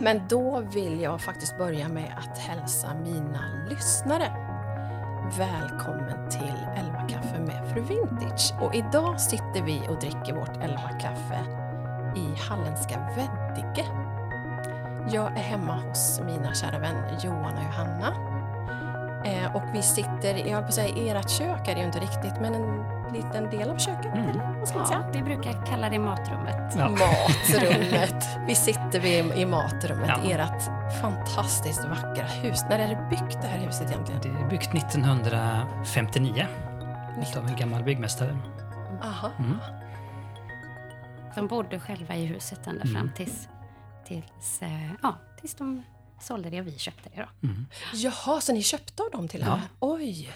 Men då vill jag faktiskt börja med att hälsa mina lyssnare. Välkommen till 11 kaffe med Fru Vintage. Och idag sitter vi och dricker vårt 11 kaffe i halländska Veddige. Jag är hemma hos mina kära vänner Johan och Johanna. Eh, och vi sitter, jag höll på att säga i ert kök är det ju inte riktigt, men en liten del av köket. Mm. Ja, vi brukar kalla det matrummet. Ja. Matrummet. Vi sitter vid, i matrummet, Ja. ert fantastiskt vackra hus. När är det byggt det här huset egentligen? Det är byggt 1959 av en gammal byggmästare. Aha. Mm. De bodde själva i huset ända Mm. fram tills, tills, eh, ja, tills de sålde det och vi köpte det. Då. Mm. Jaha, så ni köpte av dem till Ja. henne? Oj!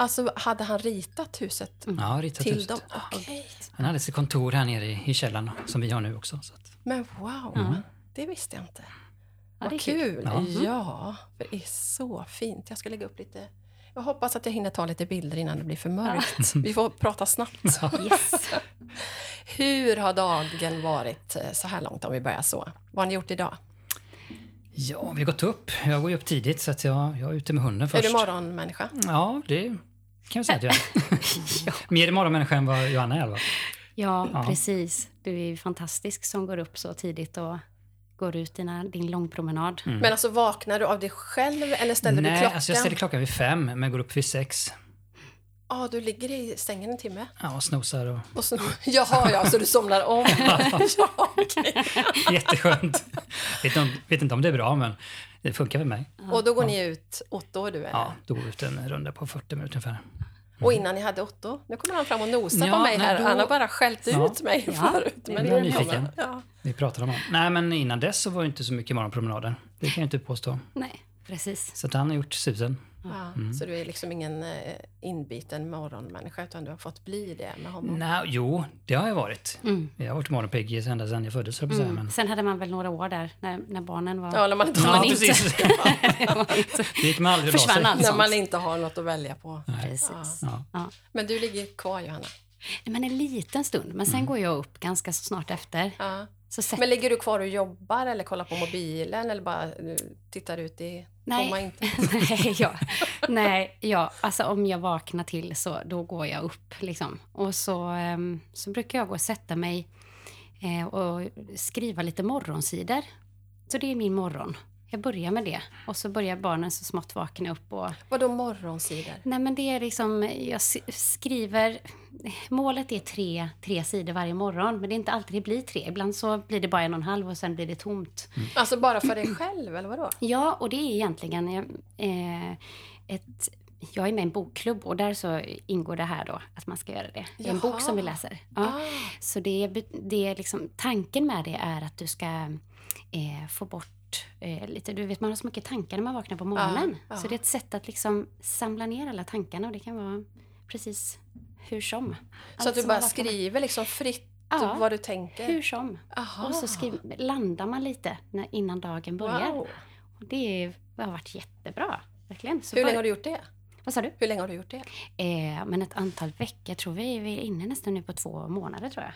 Alltså, hade han ritat huset Ja, ritat till huset. dem? Okej. Han hade sitt kontor här nere i, i källaren som vi har nu också. Så att, Men wow, det visste jag inte. Vad det är kul! kul. Ja. Ja. för det är så fint. Jag ska lägga upp lite... Jag hoppas att jag hinner ta lite bilder innan det blir för mörkt. Vi får prata snabbt. Yes. Hur har dagen varit eh, så här långt om vi börjar så? Vad har ni gjort idag? ja, vi har gått upp. Jag går ju upp tidigt så att jag, jag är ute med hunden först. Är du morgonmänniska? Ja, det kan jag säga att jag är. Mer morgonmänniska än vad Johanna är. Ja, Ja. precis. Du är ju fantastisk som går upp så tidigt och går ut dina, din långpromenad. Men alltså vaknar du av dig själv eller ställer du Mm. Nej, klockan? alltså jag ställer klockan vid fem men går upp vid sex. Ja, du ligger i sängen en timme. Ja, och snosar och... Och så, jaha, ja, så du somnar om. ja, okej. Jätteskönt. vet, inte om, vet inte om det är bra men det funkar för mig. Och då går ni ut, Otto du eller? Ja, då går vi ut en runda på 40 minuter ungefär. Och innan ni hade Otto, nu kommer han fram och nosar Ja, på mig här. då- Han har bara skällt Ja. ut mig Ja, förut. Men jag kommer- nyfiken. Ja. Vi pratar om honom. Nej, men innan dess så var det inte så mycket morgonpromenader. Det kan jag inte påstå. Nej, precis. Så att han har gjort susen. Ja, Så du är liksom ingen eh, inbiten morgonmänniska utan du har fått bli det med honom? Nej, jo, det har jag varit. Mm. Jag har varit morgonpigg ända sedan jag föddes, säga. Men... Sen hade man väl några år där när, när barnen var... Ja, när man inte, Ja, precis. Det gick man aldrig Försvann sig. allt när man inte har något att välja på. Precis. Ja. Ja. Men du ligger kvar Johanna? Men en liten stund, men sen går jag upp ganska så snart efter. Ja. Så sätter Men ligger du kvar och jobbar eller kollar på mobilen eller bara eh, tittar ut i Nej. inte? Nej, ja. Nej, ja. Alltså om jag vaknar till så då går jag upp liksom. Och så, ehm, så brukar jag gå och sätta mig eh, och skriva lite morgonsidor. Så det är min morgon. Jag börjar med det. Och så börjar barnen så smått vakna upp och Vadå morgonsidor? Nej men det är liksom, jag skriver, målet är tre, tre sidor varje morgon. Men det är inte alltid det blir tre. Ibland så blir det bara en och en halv och sen blir det tomt. Alltså bara för dig själv eller vadå? Ja, och det är egentligen eh, ett... Jag är med i en bokklubb och där så ingår det här då, att man ska göra det. Det är en bok som vi läser. Ja. Ah. Så det det är liksom, tanken med det är att du ska eh, få bort eh, lite, du vet man har så mycket tankar när man vaknar på morgonen. Ja, ja. Så det är ett sätt att liksom samla ner alla tankarna och det kan vara precis hur som. Så Allt att du bara skriver liksom fritt Ja. vad du tänker? Hur som. Aha. Och så skriv, landar man lite när, innan dagen börjar. Wow. Och det, har varit jättebra. Verkligen. Så Hur bara- länge har du gjort det? Vad sa du? Hur länge har du gjort det? Eh, men ett antal veckor. Jag tror vi vi är inne nästan nu på två månader tror jag.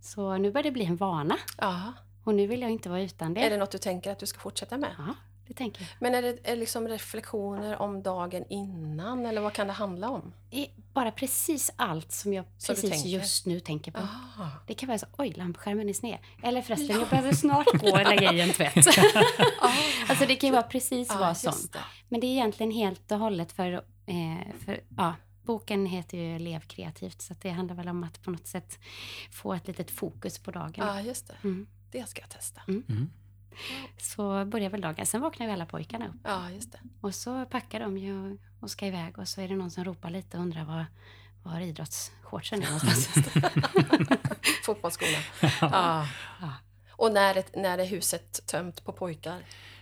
Så nu börjar det bli en vana. Aha. Och nu vill jag inte vara utan det. Är det något du tänker att du ska fortsätta med? Ja, det tänker jag. Men är det är det liksom reflektioner om dagen innan eller vad kan det handla om? I- Bara precis allt som jag du precis just nu tänker på. Ah. Det kan vara så, oj, lampskärmen är sned. Eller förresten, jag behöver snart gå och lägga i en tvätt. alltså det kan ju vara precis Ah, vad som. det. Men det är egentligen helt och hållet för, eh, för ja, boken heter ju Lev kreativt så det handlar väl om att på något sätt få ett litet fokus på dagen. Ja, just det. Mm. Det ska jag testa. Mm. Så börjar väl dagen. Sen vaknar ju alla pojkarna upp Ja, just det. och så packar de ju och- ska iväg och så är det någon som ropar lite och undrar var, var idrottsshortsen är någonstans. Fotbollsskorna. Ja. Ja. Och när är, när är huset tömt på pojkar?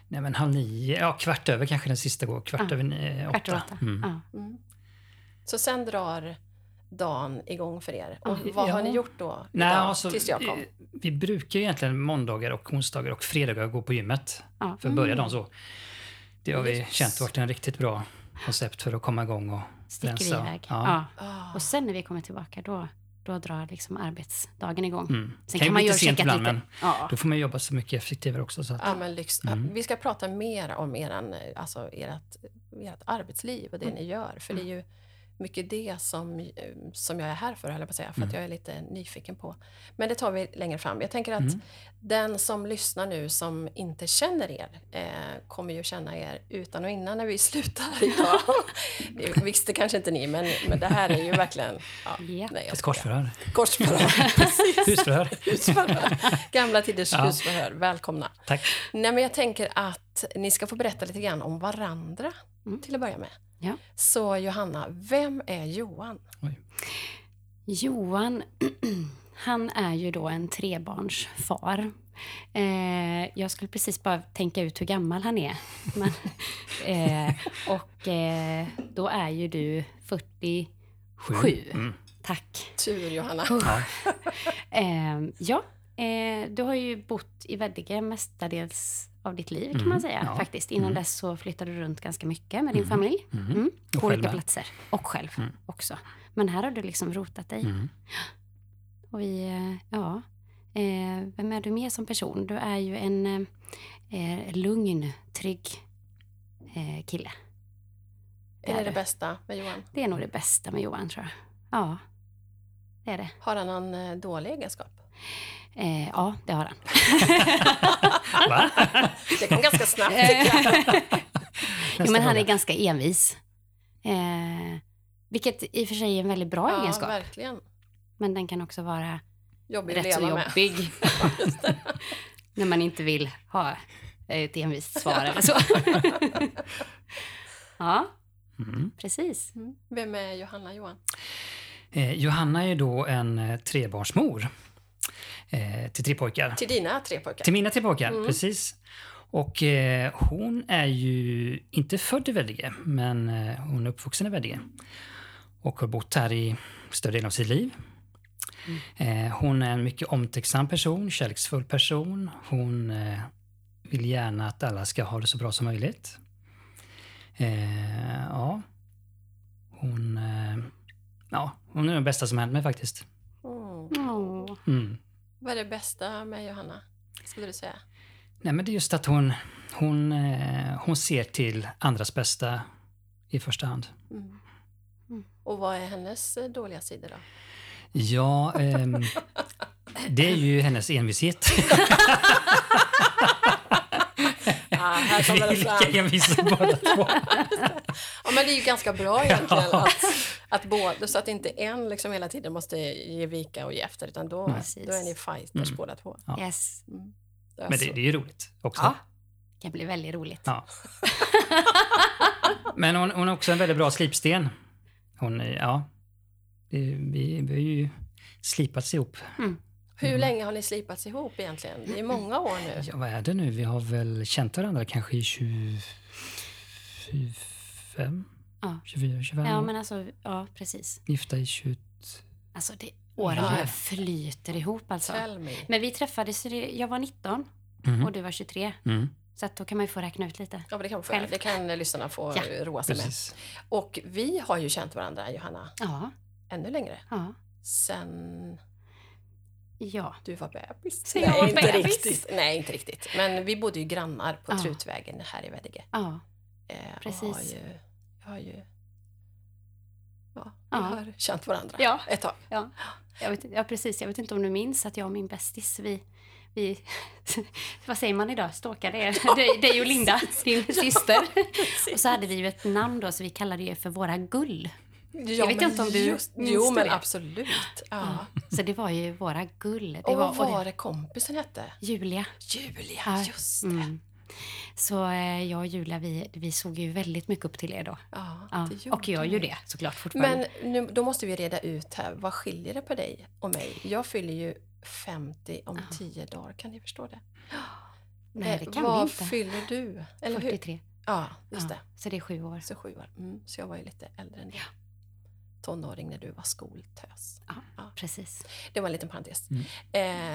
Nej men halv nio, ja kvart över kanske den sista går. Kvart Ja, över nio, Kvart över åtta. åtta. Mm. Ja. Mm. Så sen drar dagen igång för er. Och Ja. vad har ni gjort då? Nej, idag, alltså, tills jag kom? eh, Vi brukar ju egentligen måndagar och onsdagar och fredagar gå på gymmet. Ja. För att börja dagen så. Det har vi Yes. känt varit en riktigt bra koncept för att komma igång och Sticker vi rensa. iväg. Ja. Ja. Ah. Och sen när vi kommer tillbaka då, då drar liksom arbetsdagen igång. Mm. Sen kan, ju bli lite sent ibland, lite. men Ja. då får man jobba så mycket effektivare också. Så att, Ja, men lyx, Mm. Vi ska prata mer om eran, alltså ert, ert arbetsliv och det Mm. ni gör. För det är ju mycket det som, eh, som jag är här för, höll jag på att säga. För Mm. att jag är lite nyfiken på. Men det tar vi längre fram. Jag tänker att Mm. den som lyssnar nu som inte känner er eh, kommer ju känna er utan och innan när vi slutar idag. det visste kanske inte ni, men, men det här är ju verkligen... Ja, Ja. nej, jag ett korsförhör. Korsförhör. Husförhör. husförhör. Gamla tiders Ja. husförhör. Välkomna. Tack. Nej, men jag tänker att ni ska få berätta lite grann om varandra Mm. till att börja med. Ja. Så Johanna, vem är Johan? Oj. Johan, han är ju då en trebarnsfar. Eh, jag skulle precis bara tänka ut hur gammal han är. Men, eh, och eh, då är ju du 47. Sju. Mm. Tack. Tur Johanna. Ja. Eh, ja, eh, du har ju bott i Veddige mestadels av ditt liv kan Mm, man säga. ja. faktiskt. Innan Mm. dess så flyttade du runt ganska mycket med din Mm, familj. mm. Mm. Och På olika platser. Och själv Mm. också. Men här har du liksom rotat dig. Mm. Och vi, eh, ja. Eh, vem är du mer som person? Du är ju en eh, lugn, trygg eh, kille. Det Är det är det du. bästa med Johan? Det är nog det bästa med Johan tror jag. Ja, det är det. Har han någon eh, dålig egenskap? Eh, ja, det har han. Va? Det kom ganska snabbt jo, men han är ganska envis. Eh, vilket i och för sig är en väldigt bra Ja, egenskap. verkligen. Men den kan också vara Jobbig rätt så jobbig. när man inte vill ha ett envist svar eller så. ja, Mm. precis. Mm. Vem är Johanna Johan? Eh, Johanna är då en eh, trebarnsmor eh, till tre pojkar. Till dina tre pojkar? Till mina tre pojkar, Mm. precis. Och eh, hon är ju inte född i Veddige, men eh, hon är uppvuxen i Veddige. Och har bott här i större delen av sitt liv. Eh, hon är en mycket omtänksam person, kärleksfull person. Hon eh, vill gärna att alla ska ha det så bra som möjligt. Eh, ja. Hon, ja, hon är den bästa som hänt mig faktiskt. Mm. Vad är det bästa med Johanna? Skulle du säga? Nej, men det är just att hon, hon, eh, hon ser till andras bästa i första hand. Mm. Mm. Och vad är hennes eh, dåliga sidor då? Ja, ehm, det är ju hennes envishet. Här Vi kommer är det fram. envisa båda två. Ja, men det är ju ganska bra egentligen Ja. att, att båda, så att inte en liksom hela tiden måste ge vika och ge efter, utan då, Precis. då är ni fighters Mm. båda två. Ja. Yes. Mm. Det Men det, det är ju roligt också. Ja. Det kan bli väldigt roligt. Ja. Men hon, hon är också en väldigt bra slipsten. Hon, är- ja. Vi, vi har ju slipats ihop. Hur länge har ni slipats ihop egentligen? Det är många år nu. Ja, vad är det nu? Vi har väl känt varandra kanske i 25? Ja. 24, 25 Ja, år. men alltså, ja precis. Gifta i 20... Alltså, det, åren Ja. flyter ihop alltså. Tell me. Men vi träffades, jag var 19 Mhm. och du var 23. Mm. Så att då kan man ju få räkna ut lite. Ja, men det kan, man få, Själv. det kan lyssnarna få Ja. roa sig med. Precis. Och vi har ju känt varandra, Johanna, Ja, ännu längre. ja, Sen ja. du var bebis. Sen jag Nej, var inte bebis. riktigt. Nej, inte riktigt. Men vi bodde ju grannar på Ja. Trutvägen här i Veddige. ja. Eh, Precis. Har ju, jag har ju... Ja, vi Ja. har känt varandra Ja. ett tag. Ja, jag vet, ja, precis. Jag vet inte om du minns att jag och min bästis, vi, vi vad säger man idag, stalkade er, dig, dig och Linda, din syster. Och så hade vi ju ett namn då, så vi kallade det för våra gull. Ja, vet men inte om du just, minns Jo, men det. absolut. Ja. Så det var ju våra gull. Det Och var, vad det- var det kompisen hette? Julia. Julia, Ja, just det. Mm. Så eh, jag och Julia, vi, vi såg ju väldigt mycket upp till er då. Ja, Ja, det och gör ju det såklart fortfarande. Men nu, då måste vi reda ut här, vad skiljer det på dig och mig? Jag fyller ju 50 om Ja. 10 dagar, kan ni förstå det? Nej, det Eh, kan vad vi inte. fyller du? Eller hur? 43. Ja, just ja, det. Så det är sju år. Så sju år. Mm, så jag var ju lite äldre än det. Tonåring när du var skoltös. Ja, precis. Det var en liten parentes. Mm.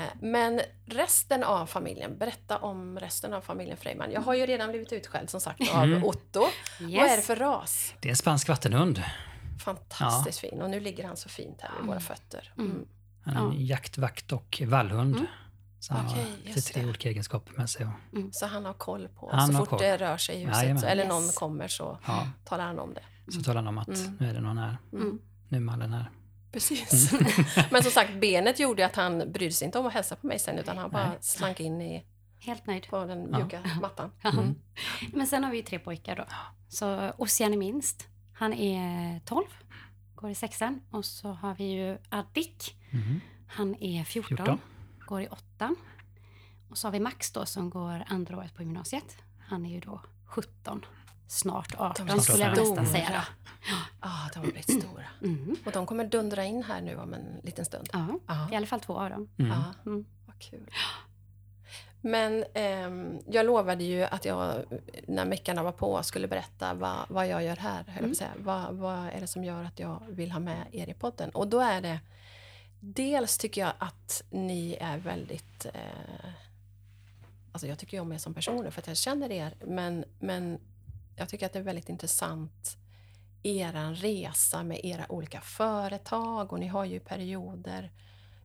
Eh, men resten av familjen, berätta om resten av familjen Freiman. Jag har ju redan blivit utskälld som sagt av Mm. Otto. Yes. Vad är det för ras? Det är en spansk vattenhund. Fantastiskt fin. Och nu ligger han så fint här vid våra fötter. Mm. Han är en jaktvakt och vallhund. Så han Okej, har lite tre det. olika egenskaper med sig. Och, Så han har koll på, Han så fort koll. det rör sig i huset Jajamän. eller Yes. någon kommer så ja, talar han om det. Så talar han om att Mm. nu är det någon här. Mm. Nu är mallen här. Precis. Men som sagt, benet gjorde att han brydde sig inte om att hälsa på mig sen utan han bara Nej. slank in i, Helt nöjd. på den Ja. mjuka mattan. Ja. Mm. Men sen har vi ju tre pojkar då. Så Ossian är minst. Han är 12, går i sexan. Och så har vi ju Addik. Mhm. Han är 14, 14. går i åttan. Och så har vi Max då som går andra året på gymnasiet. Han är ju då 17, snart 18 De är skulle jag stora. nästan säga då. Ja, de har blivit stora. Mm. Och de kommer dundra in här nu om en liten stund. Ja, Ja. i alla fall två av dem. Mm. Ja, Mm. vad kul. Men ehm, jag lovade ju att jag, när meckarna var på, skulle berätta vad, vad jag gör här. att säga. Vad, vad är det som gör att jag vill ha med er i podden? Och då är det... Dels tycker jag att ni är väldigt... Eh, alltså jag tycker ju om er som personer för att jag känner er. Men, men jag tycker att det är väldigt intressant er resa med era olika företag och ni har ju i perioder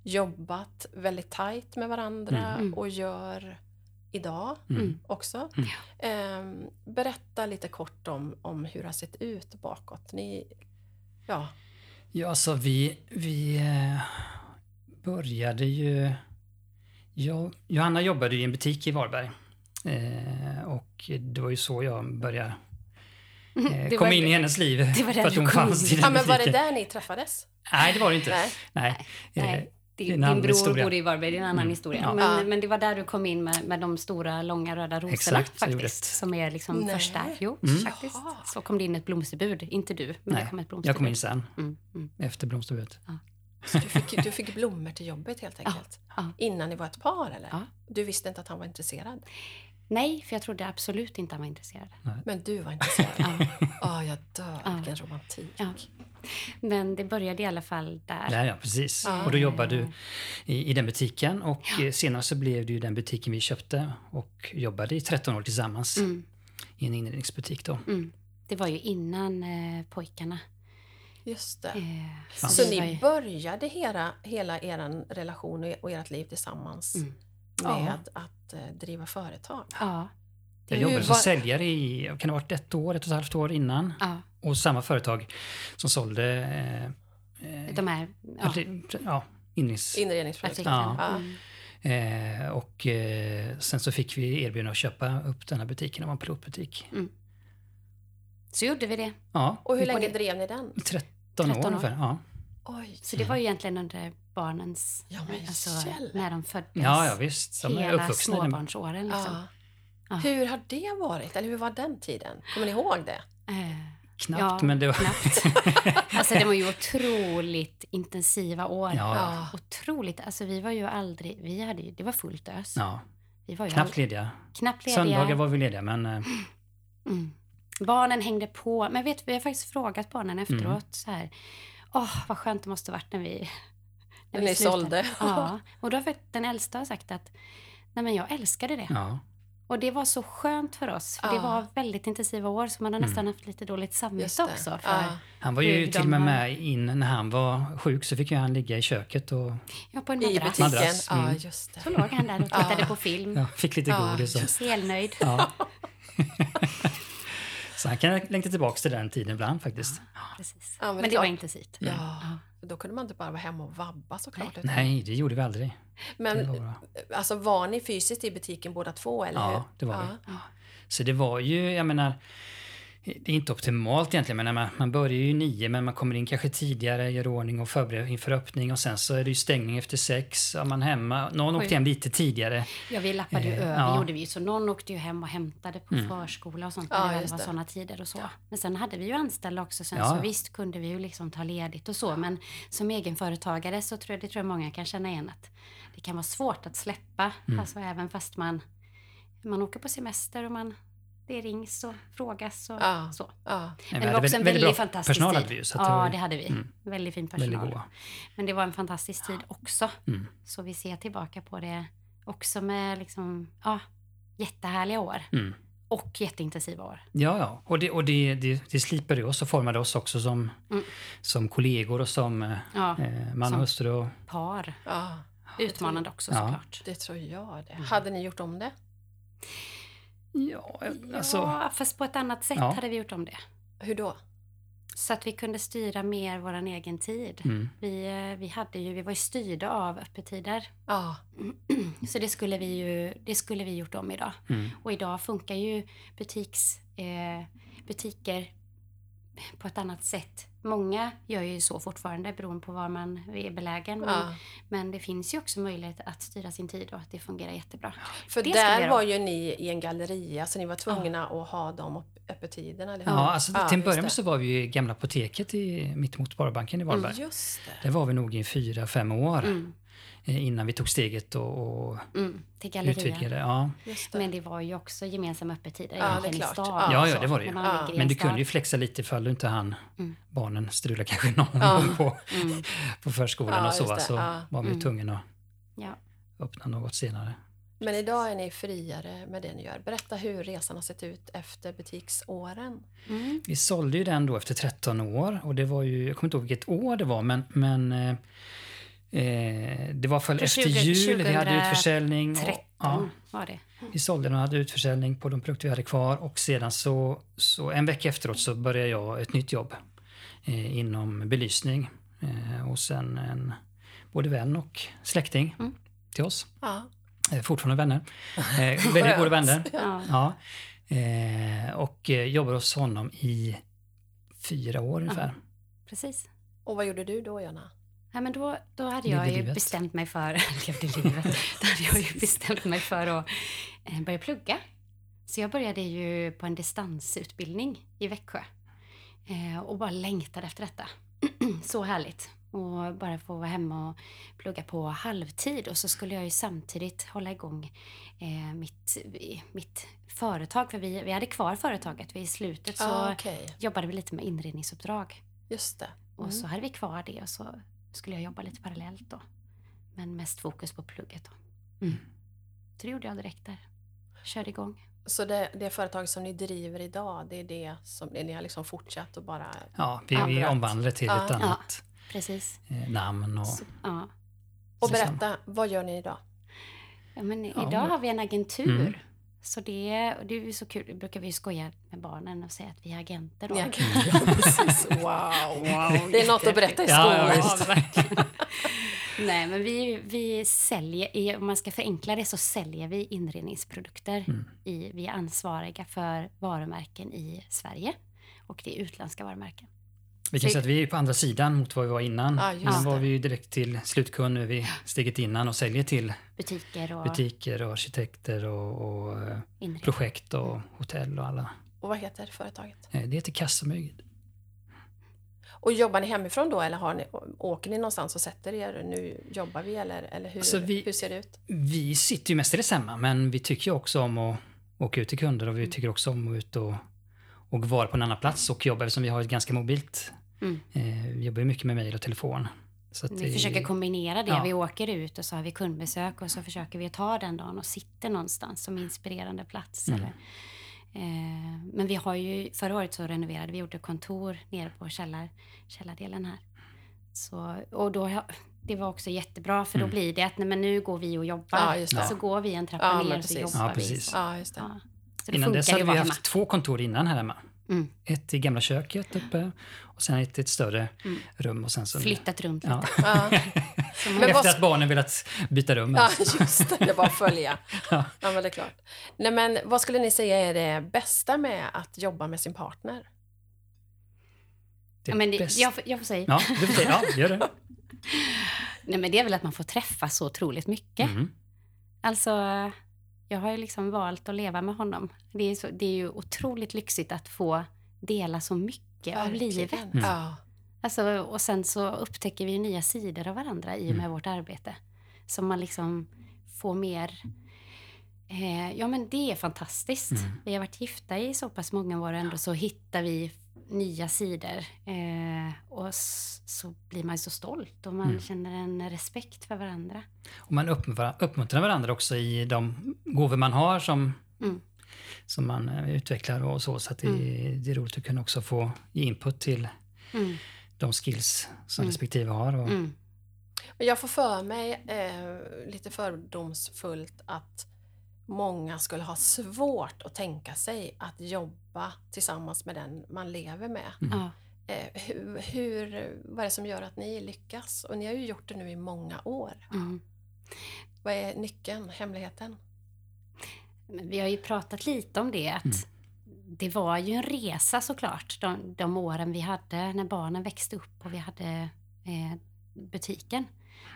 jobbat väldigt tajt med varandra Mm. och gör idag Mm. också. Mm. Ehm, berätta lite kort om, om hur det har sett ut bakåt. Ni, ja, Ja, alltså vi, vi eh, började ju... Jag, Johanna jobbade i en butik i Varberg. Eh, och det var ju så jag började eh, var- in i hennes liv. det var där för att du hon kom fanns i ja den men var det där ni träffades? Nej, det var det inte. Nej. Nej. Nej, Eh, din, din bror historia. bodde i Varberg, det är en annan Mm. historia. Ja. Men, Ja. men det var där du kom in med, med de stora, långa röda rosorna Exakt, faktiskt. Som är liksom Nej. första. Jo, Mm. faktiskt. Så kom det in ett blomsterbud. Inte du, men Nej, det kom ett blomsterbud. jag kom in sen, Mm, mm. efter blomsterbudet. Så du, fick, du fick blommor till jobbet helt enkelt? ja. Innan ni var ett par eller? Ja. Du visste inte att han var intresserad? Nej, för jag trodde absolut inte han var intresserad. Men du var intresserad? Ja. Ja, jag dör. Ja. Vilken romantik. Ja. Men det började i alla fall där. Ja, ja, precis. Ja. Och då jobbade du i, i den butiken och eh, senare så blev det ju den butiken vi köpte och jobbade i 13 år tillsammans Mm, i en inredningsbutik då. mm. Det var ju innan eh, pojkarna. Just det. Eh. Så var ni började hela, hela er relation och, och ert liv tillsammans Mm. Med att eh, driva företag? Ja. Jag jobbade som var- säljare i, kan det ha varit ett år, ett och ett halvt år innan. ja. Och samma företag som sålde eh, De här ja, ja. ja, inreds... Inredningsprodukter? artiklarna. Ja. Mm. Eh, och eh, sen så fick vi erbjudande att köpa upp den här butiken, det var en pilotbutik. Så gjorde vi det. Ja, Och hur länge det- drev ni den? 13, 13 år år. ungefär. Ja. Oj, Så det var ju egentligen under barnens... Ja, men alltså, när de föddes. ja, ja visst. De är Hela uppvuxna. småbarnsåren liksom. ja. Ja. Hur har det varit? Eller hur var den tiden? Kommer ni ihåg det? Eh, Knappt, Ja, men det var... knappt. alltså det var ju otroligt intensiva år. ja, Ja. Otroligt. Alltså vi var ju aldrig... Vi hade ju, det var fullt ös. ja, Vi var ju knappt aldrig, lediga. knappt lediga. Söndagar var vi lediga, men eh, Mm. Barnen hängde på. Men vet vi har faktiskt frågat barnen efteråt Mm. så här. Åh, vad skönt det måste varit när vi... När slutade." sålde. Ja. Och då har faktiskt den äldsta sagt att Nej, men jag älskade det. ja. Och det var så skönt för oss. För Det Ja. var väldigt intensiva år så man har Mm. nästan haft lite dåligt Just samvete det. också. För, Ja. Han var ju till och med har- med in när han var sjuk så fick ju han ligga i köket och ja, på en I madrass. butiken? Madrass, Ja, mm. just Så det. låg han där och tittade Ja. på film. ja, fick lite Ja, godis. Och, just Helnöjd. ja. så han kan längta tillbaka till den tiden ibland faktiskt. Precis. Ja, men men, det det var intensivt. Ja. Då kunde man inte bara vara hemma och vabba såklart. utan- Nej, det gjorde vi aldrig. Men var alltså, var ni fysiskt i butiken båda två? Eller hur? Ja, det var Ja. vi. Så det var ju, jag menar, det är inte optimalt egentligen, men man, man börjar ju nio men man kommer in kanske tidigare, gör ordning och förbereder inför öppning och sen så är det ju stängning efter sex. Är man hemma, någon åkte Oj. hem lite tidigare. Ja, vi lappade ju Eh, över, ja. gjorde vi ju. Så någon åkte ju hem och hämtade på Mm. förskola och sånt. Ja, när det väl just var det. sådana tider och så. Men sen hade vi ju anställda också. Sen Ja, så ja. visst kunde vi ju liksom ta ledigt och så. Men som egenföretagare så tror jag, det tror jag många kan känna igen att det kan vara svårt att släppa. Mm. Alltså även fast man, man åker på semester och man, det rings och frågas och Ja. så. Ja. Men vi det var hade också en väldigt väldigt fantastisk personal tid. hade vi ju, så ja, var- det hade vi. Mm. Väldigt fin Väldigt personal. goda. Men det var en fantastisk tid också. Mm. Så vi ser tillbaka på det också med liksom, ja, jättehärliga år. Mm. och jätteintensiva år. Ja, ja. Och det, och det, det, det slipade oss och formade oss också som, Mm. som kollegor och som eh, Ja, eh, man Som- och hustru. Och, par. Ja, Utmanande också Ja. såklart. det tror jag det. Mm. Hade ni gjort om det? Ja, alltså... ja, fast på ett annat sätt Ja. hade vi gjort om det. Hur då? Så att vi kunde styra mer vår egen tid. Mm. Vi, eh, vi, hade ju, vi var ju styrda av öppettider. Ja, Så det skulle vi ju det skulle vi gjort om idag. Mm. Och idag funkar ju butiks, eh, butiker på ett annat sätt. Många gör ju så fortfarande beroende på var man är belägen. Men, ja. men det finns ju också möjlighet att styra sin tid och att det fungerar jättebra. För Det där var ju ni i en galleria så ni var tvungna att ha de öpp- öppettiderna, eller hur? Ja, alltså, till en början så var vi i gamla apoteket i, mittemot Sparbanken i Varberg. Just det. Där var vi nog i fyra, fem år Mm, innan vi tog steget och, och mm, utvidgade. Ja. Det. Men det var ju också gemensamma öppettider Ja, egentligen i klart. stan. Ja, Ja, det var det ju. man Ja. Men en du kunde ju flexa lite ifall du inte hann Mm. barnen strula kanske någon Ja. gång på, Mm, på förskolan Ja, och så. Så Ja. var vi Mm. tvungna att ja. öppna något senare. Men idag är ni friare med det ni gör. Berätta hur resan har sett ut efter butiksåren. Mm. Vi sålde ju den då efter 13 år och det var ju, jag kommer inte ihåg vilket år det var men, men eh, det var för efter 20 jul, vi hade 2013 utförsäljning. Och, 13 ja, var det. vi sålde och hade utförsäljning på de produkter vi hade kvar och sedan så, så en vecka efteråt så började jag ett nytt jobb eh, inom belysning eh, hos en, en både vän och släkting Mm. till oss. Ja. Eh, fortfarande vänner. Eh, väldigt goda vänner. Ja. Ja. Eh, och eh, jobbar hos honom i fyra år ungefär. Precis. Och vad gjorde du då, Jonna? Ja, men då, då hade jag ju bestämt mig för, levde livet, då hade jag ju bestämt mig för att eh, börja plugga. Så jag började ju på en distansutbildning i Växjö. Eh, och bara längtade efter detta. så härligt. Och bara få vara hemma och plugga på halvtid. Och så skulle jag ju samtidigt hålla igång eh, mitt, mitt företag. För vi, vi hade kvar företaget. Vi I slutet så ah, Okej, jobbade vi lite med inredningsuppdrag. just det. Och Mm. så hade vi kvar det och så skulle jag jobba lite parallellt då. Men mest fokus på plugget då. Mm. Så det gjorde jag direkt där. Körde igång. Så det, det företag som ni driver idag, det är det som ni har liksom fortsatt att bara... Ja, vi, Ja, vi rätt. omvandlade till Ja. ett annat Precis. eh, namn. Och, Så, ja. Och berätta, vad gör ni idag? ja, men Ja, idag har vi en agentur. Mm. Så det, och det är ju så kul. Det brukar vi skoja med barnen och säga att vi är agenter. Då. Ja, precis. Wow. Det är något att berätta i Ja, skolan. ja, verkligen. Nej, men vi, vi säljer, om man ska förenkla det så säljer vi inredningsprodukter. Mm. I, vi är ansvariga för varumärken i Sverige och det är utländska varumärken. Vi kan säga att vi är på andra sidan mot vad vi var innan. Ja, Innan var vi ju direkt till slutkund, nu är vi steget innan och säljer till Butiker och butiker och arkitekter och, och eh, projekt och hotell och alla. Och vad heter företaget? Eh, Det heter Kassamyg. Och jobbar ni hemifrån då eller har ni, åker ni någonstans och sätter er? Nu jobbar vi eller, eller hur, Alltså, vi- hur ser det ut? Vi sitter ju mestadels hemma men vi tycker ju också om att åka ut till kunder och vi tycker också om att ut och, och vara på en annan plats och jobba eftersom vi har ett ganska mobilt. Mm. Eh, vi jobbar ju mycket med mejl och telefon. Så att Vi det- försöker kombinera det. Ja. Vi åker ut och så har vi kundbesök och så försöker vi ta den dagen och sitter någonstans som inspirerande plats. Mm. Eller, eh, men vi har ju, förra året så renoverade vi, gjorde kontor nere på källar, källardelen här. Så, och då, det var också jättebra för då Mm. blir det att nej, men nu går vi och jobbar. Ja, just det. Så går vi en trappa Ja, ner och så jobbar Ja, precis. vi. Ja, just det. Ja. Så det Innan dess hade vi haft två kontor innan här hemma. Mm. Ett i gamla köket uppe och sen ett, ett större Mm. rum. Och sen så, Flyttat runt lite. Ja. Ja. Efter att barnen velat byta rum. Ja, just det. Det att följa. Ja. Ja, men det är klart. Nej, men vad skulle ni säga är det bästa med att jobba med sin partner? Det ja, men det, jag, jag får säga. Ja, du får säga. Ja, gör det. Nej, men det är väl att man får träffa så otroligt mycket. Mm. Alltså, jag har ju liksom valt att leva med honom. Det är, så, det är ju otroligt lyxigt att få dela så mycket av Verkligen. livet. Mm. Ja. Alltså, och sen så upptäcker vi ju nya sidor av varandra i och med Mm. vårt arbete. Som man liksom får mer... Eh, ja, men det är fantastiskt. Mm. Vi har varit gifta i så pass många år och ändå så hittar vi nya sidor. Eh, och så blir man ju så stolt och man Mm. känner en respekt för varandra. Och man uppmuntrar, varandra också i de gåvor man har som Mm. som man eh, utvecklar och så. Så att det, Mm. det är roligt att kunna också få ge input till Mm. de skills som Mm. respektive har. Och, Mm. Och Jag får för mig eh, lite fördomsfullt att många skulle ha svårt att tänka sig att jobba tillsammans med den man lever med. Ja. Eh, hur, hur, vad är det som gör att ni lyckas? Och ni har ju gjort det nu i många år. Mm. Vad är nyckeln, hemligheten? Men vi har ju pratat lite om det. Att Mm. Det var ju en resa såklart, de, de åren vi hade när barnen växte upp och vi hade eh, butiken.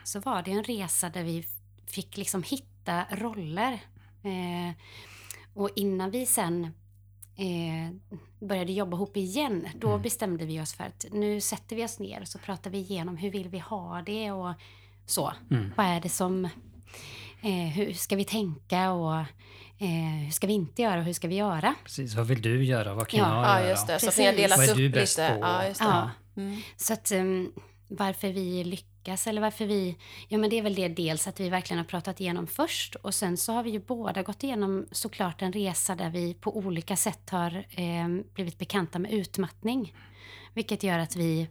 Så var det en resa där vi fick liksom hitta roller. Eh, och innan vi sen eh, började jobba ihop igen, då Mm. bestämde vi oss för att nu sätter vi oss ner och så pratar vi igenom hur vill vi ha det och så. Mm. Vad är det som... Eh, hur ska vi tänka och eh, hur ska vi inte göra och hur ska vi göra? Precis, vad vill du göra? Vad kan Ja. jag Ja, göra? just det. Så att Precis. ni har delat Vad är upp du bäst lite. på? Ja, just det. Ja. Mm. Så att um, varför vi lyckas eller varför vi... Ja men det är väl det dels att vi verkligen har pratat igenom först och sen så har vi ju båda gått igenom såklart en resa där vi på olika sätt har eh, blivit bekanta med utmattning. Vilket gör att vi,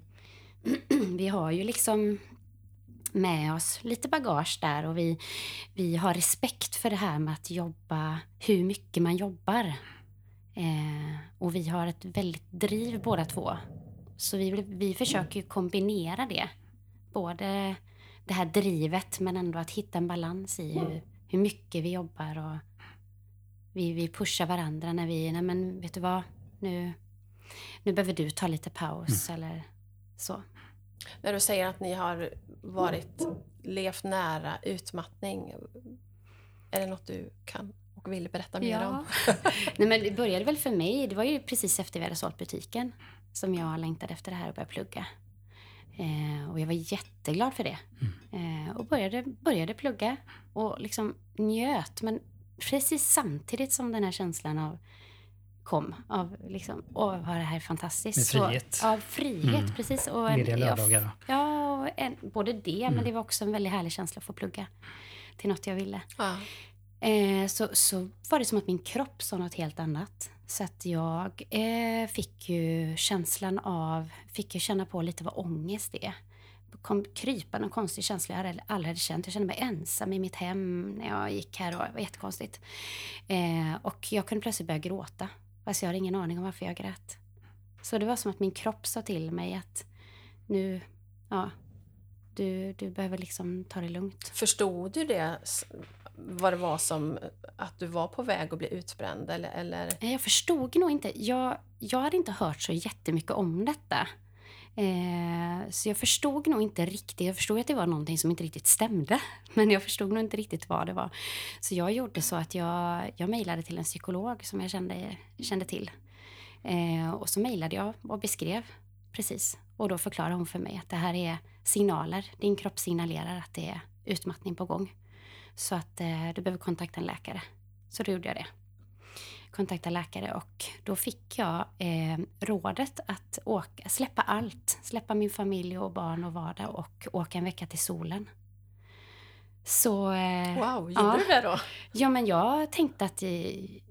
vi har ju liksom med oss lite bagage där och vi, vi har respekt för det här med att jobba, hur mycket man jobbar. Eh, och vi har ett väldigt driv båda två. Så vi, vi försöker ju kombinera det. Både det här drivet men ändå att hitta en balans i hur, hur mycket vi jobbar och vi, vi pushar varandra när vi, nej men vet du vad, nu, nu behöver du ta lite paus eller så. När du säger att ni har varit, levt nära utmattning, är det något du kan och vill berätta mer om? Nej, men det började väl för mig, det var ju precis efter vi hade sålt butiken som jag längtade efter det här och började plugga. Eh, och jag var jätteglad för det. Eh, och började, började plugga och liksom njöt. Men precis samtidigt som den här känslan av kom av liksom, åh vad det här är fantastiskt. Med Så- frihet. Ja, frihet, Mm. precis. Och en- Lediga jag- lördagar. Ja, och en, både det, Mm. men det var också en väldigt härlig känsla att få plugga till något jag ville. Ja. Eh, så, så var det som att min kropp sa något helt annat. Så att jag eh, fick ju känslan av, fick ju känna på lite vad ångest är. Kom krypa någon konstig känsla jag hade- aldrig hade känt. Jag kände mig ensam i mitt hem när jag gick här och det var jättekonstigt. Eh, och jag kunde plötsligt börja gråta. Fast jag hade ingen aning om varför jag grät. Så det var som att min kropp sa till mig att nu, ja, du, du behöver liksom ta det lugnt. Förstod du det, vad det var som, att du var på väg att bli utbränd? Eller, eller? Jag förstod nog inte. Jag, jag hade inte hört så jättemycket om detta. Eh, så jag förstod nog inte riktigt. Jag förstod att det var någonting som inte riktigt stämde. Men jag förstod nog inte riktigt vad det var. Så jag gjorde så att jag, jag mejlade till en psykolog som jag kände, kände till. Eh, och så mejlade jag och beskrev precis. Och då förklarade hon för mig att det här är signaler. Din kropp signalerar att det är utmattning på gång. Så att eh, du behöver kontakta en läkare. Så då gjorde jag det kontakta läkare och då fick jag eh, rådet att åka, släppa allt. Släppa min familj och barn och vardag och åka en vecka till solen. Så... Eh, Wow, gjorde ja. du det då? Ja, men jag tänkte att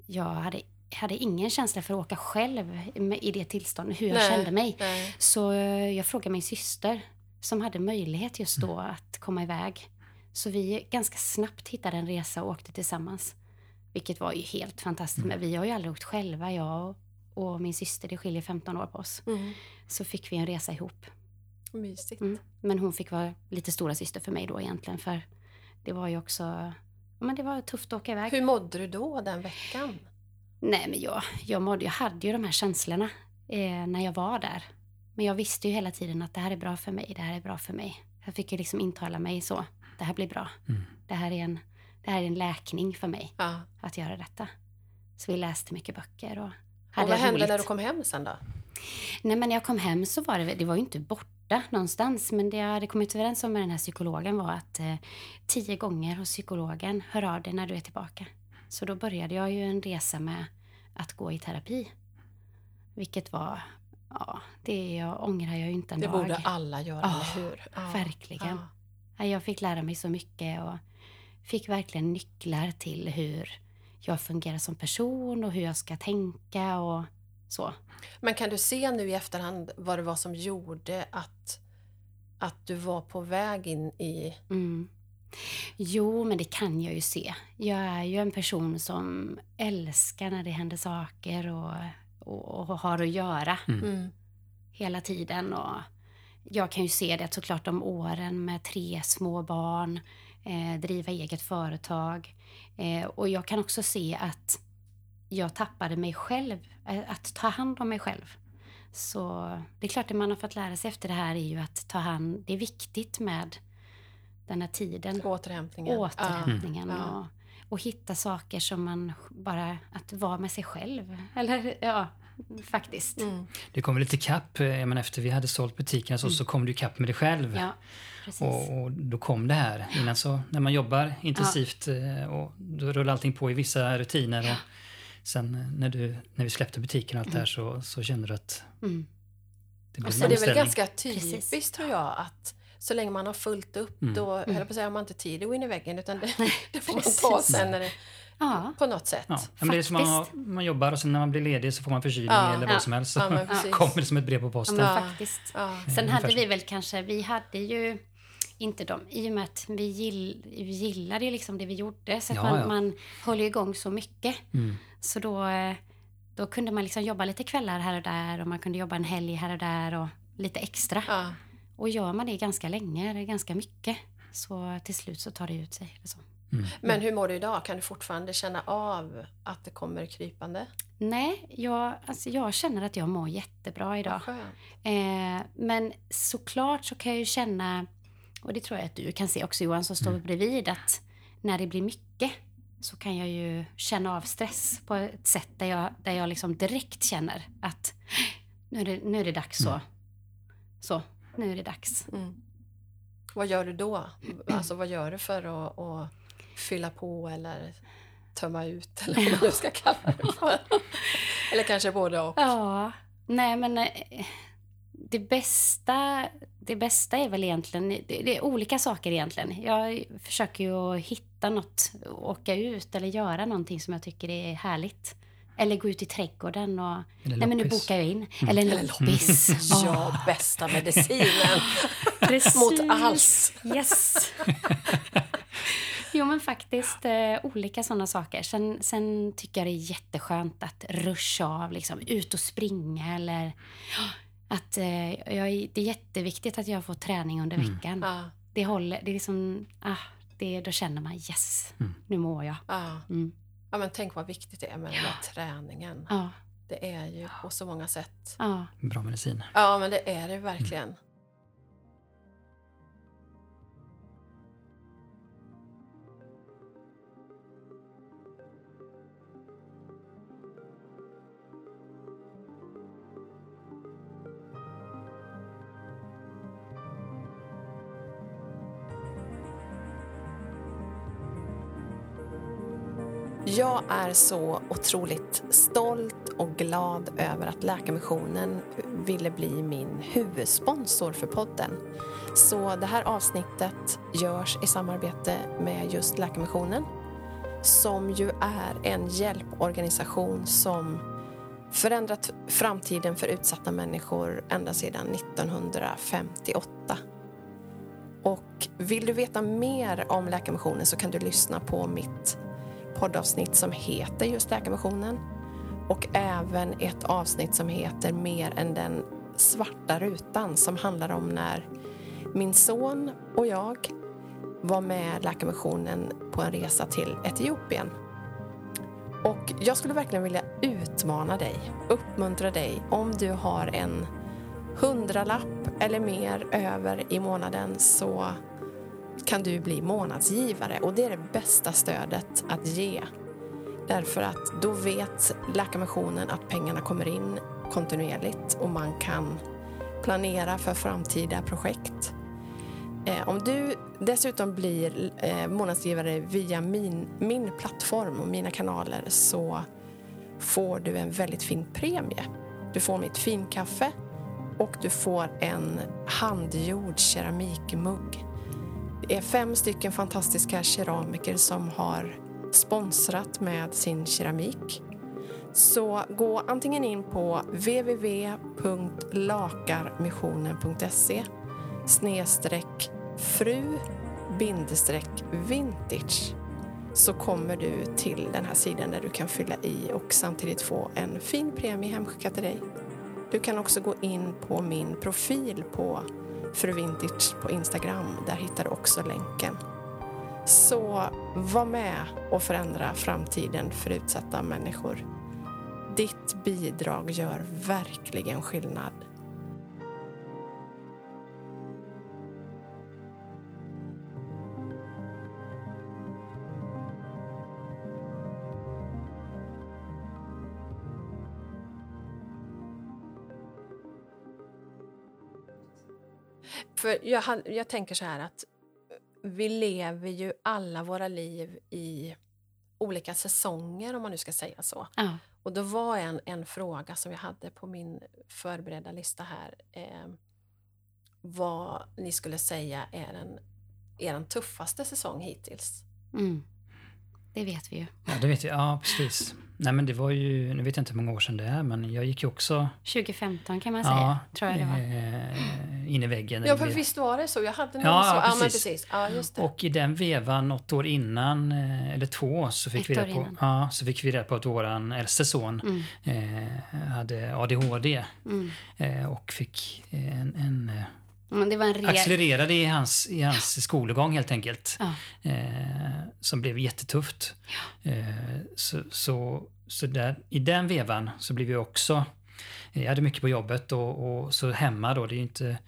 jag hade, hade ingen känsla för att åka själv i det tillståndet, hur jag Nej, kände mig. Nej. Så eh, jag frågade min syster som hade möjlighet just då att komma iväg. Så vi ganska snabbt hittade en resa och åkte tillsammans. Vilket var ju helt fantastiskt. Men vi har ju aldrig åkt själva, jag och, min syster. Det skiljer 15 år på oss. Mm. Så fick vi en resa ihop. Mysigt. Mm. Men hon fick vara lite stora syster för mig då egentligen. För det var ju också... Men det var tufft att åka iväg. Hur mådde du då den veckan? Nej, men jag, jag, mådde, jag hade ju de här känslorna eh, när jag var där. Men jag visste ju hela tiden att det här är bra för mig, det här är bra för mig. Jag fick ju liksom intala mig så. Det här blir bra. Mm. Det, här är en, det här är en läkning för mig Ja. att göra detta. Så vi läste mycket böcker och Och hade vad hände roligt. när du kom hem sen då? Nej, men när jag kom hem så var det, det var ju inte borta någonstans. Men det jag hade kommit överens om med den här psykologen var att eh, tio gånger hos psykologen, hör av dig när du är tillbaka. Så då började jag ju en resa med att gå i terapi. Vilket var, ja, det jag ångrar jag ju inte en Det dag. borde alla göra, Ja, eller hur? Ja. verkligen. Ja. Ja, Jag fick lära mig så mycket och fick verkligen nycklar till hur jag fungerar som person och hur jag ska tänka och så. Men kan du se nu i efterhand vad det var som gjorde att, att du var på väg in i... Mm. Jo, men det kan jag ju se. Jag är ju en person som älskar när det händer saker och, och, och har att göra Mm. hela tiden. Och jag kan ju se det såklart om åren med tre små barn, eh, driva eget företag. Eh, och jag kan också se att jag tappade mig själv, eh, att ta hand om mig själv. Så det är klart, det man har fått lära sig efter det här är ju att ta hand, det är viktigt med den här tiden, Återhämtningen. återhämtningen Ja. och, och hitta saker som man bara, att vara med sig själv. Eller ja, faktiskt. Ja. Mm. Det kom väl lite kapp, eh, jag menar, efter vi hade sålt butikerna så, så kom du kapp med dig själv. Ja, precis. Och, och då kom det här. Innan så, när man jobbar intensivt eh, och då rullar allting på i vissa rutiner. Och sen eh, när, du, när vi släppte butiken och allt det här så, så kände du att Mm. det blev Alltså, en det är väl ganska Precis. typiskt tror jag att så länge man har fullt upp Mm. då, höll jag på att säga, har man inte tid att gå in i väggen utan det, det får man Precis. ta sen när det, Ja, på något sätt. Ja, men det är som man, har- Faktiskt. man jobbar och sen när man blir ledig så får man förkylning Ja. eller Ja. vad som helst. Så Ja, men precis. kommer det som ett brev på ja, posten. men Ja. faktiskt. Ja. Sen hade så. vi väl kanske, vi hade ju inte dem, i och med att vi, gill, vi gillade ju liksom det vi gjorde. Så att Ja, man, ja. man höll ju igång så mycket. Mm. Så då, eh, då kunde man liksom jobba lite kvällar här och där och man kunde jobba en helg här och där och lite extra. Ja. Och gör man det ganska länge, det är ganska mycket, så till slut så tar det ut sig. Så. Mm. Men hur mår du idag? Kan du fortfarande känna av att det kommer krypande? Nej, jag, alltså jag känner att jag mår jättebra idag. Eh, men såklart så kan jag ju känna, och det tror jag att du kan se också Johan som står Mm. bredvid, att när det blir mycket så kan jag ju känna av stress på ett sätt där jag, där jag liksom direkt känner att nu är det, nu är det dags så. Mm. Så, nu är det dags. Mm. Vad gör du då? Alltså vad gör du för att, att fylla på eller tömma ut eller vad man nu ska kalla det för? eller kanske både och? Ja, nej men eh, det bästa, det bästa är väl egentligen, det, är olika saker egentligen. Jag försöker ju att hitta något, åka ut eller göra någonting som jag tycker är härligt. Eller gå ut i trädgården och, Eller nej men nu bokar jag in. Eller en Eller loppis. Ja, Åh, bästa medicinen precis. mot allt. Yes. Jo men faktiskt eh, olika sådana saker. Sen, sen tycker jag det är jätteskönt att ruscha av, liksom, ut och springa eller att eh, jag, det är jätteviktigt att jag får träning under Mm. veckan. Ja, Det håller, det är liksom, ah, det, då känner man yes, Mm. nu mår jag. ja. Mm. ja, men tänk vad viktigt det är med den där träningen. Ja, Det är ju på så många sätt. ja. Bra medicin. Ja, men det är det verkligen. Jag är så otroligt stolt och glad över att Läkarmissionen ville bli min huvudsponsor för podden. Så det här avsnittet görs i samarbete med just Läkarmissionen som ju är en hjälporganisation som förändrat framtiden för utsatta människor ända sedan 1958. Och vill du veta mer om Läkarmissionen så kan du lyssna på mitt poddavsnitt som heter just Läkarmissionen och även ett avsnitt som heter Mer än den svarta rutan som handlar om när min son och jag var med Läkarmissionen på en resa till Etiopien. Och jag skulle verkligen vilja utmana dig, uppmuntra dig om du har en hundralapp eller mer över i månaden så kan du bli månadsgivare och det är det bästa stödet att ge. Därför att då vet Läkarmissionen att pengarna kommer in kontinuerligt och man kan planera för framtida projekt. Eh, om du dessutom blir eh, månadsgivare via min, min plattform och mina kanaler så får du en väldigt fin premie. Du får mitt finkaffe och du får en handgjord keramikmugg. Det är fem stycken fantastiska keramiker som har sponsrat med sin keramik. Så gå antingen in på www.lakarmissionen.se snedstreck fru bindestreck vintage så kommer du till den här sidan där du kan fylla i och samtidigt få en fin premie hemskickad till dig. Du kan också gå in på min profil på Fru Vintage på Instagram. Där hittar du också länken. Så var med och förändra framtiden för utsatta människor. Ditt bidrag gör verkligen skillnad. För jag, jag tänker så här att vi lever ju alla våra liv i olika säsonger, om man nu ska säga så. Ja. Och då var en, en fråga som jag hade på min förberedda lista här eh, vad ni skulle säga är den, är den tuffaste säsong hittills. Mm. Det vet vi ju. Ja, det vet jag. Ja, precis. Nej, men det var ju, nu vet jag inte hur många år sedan det är, men jag gick ju också 2015 kan man ja, säga, tror jag det var. eh, in i väggen. Ja, för visst var det så? Jag hade någon Ja, så. ja, Ja, men precis. precis. Ja, just det. Och i den vevan, något år innan, eh, eller två år, så fick, Ett vi reda på, innan. ja, så fick vi reda på att våran äldste son Mm. eh, hade ADHD Mm. eh, och fick en, en Men det var en rejäl... accelererade i hans, i hans skolgång helt enkelt. Ja. Eh, som blev jättetufft. Eh, så så, så där, i den vevan så blev jag också jag hade mycket på jobbet och, och så hemma då, det är ju inte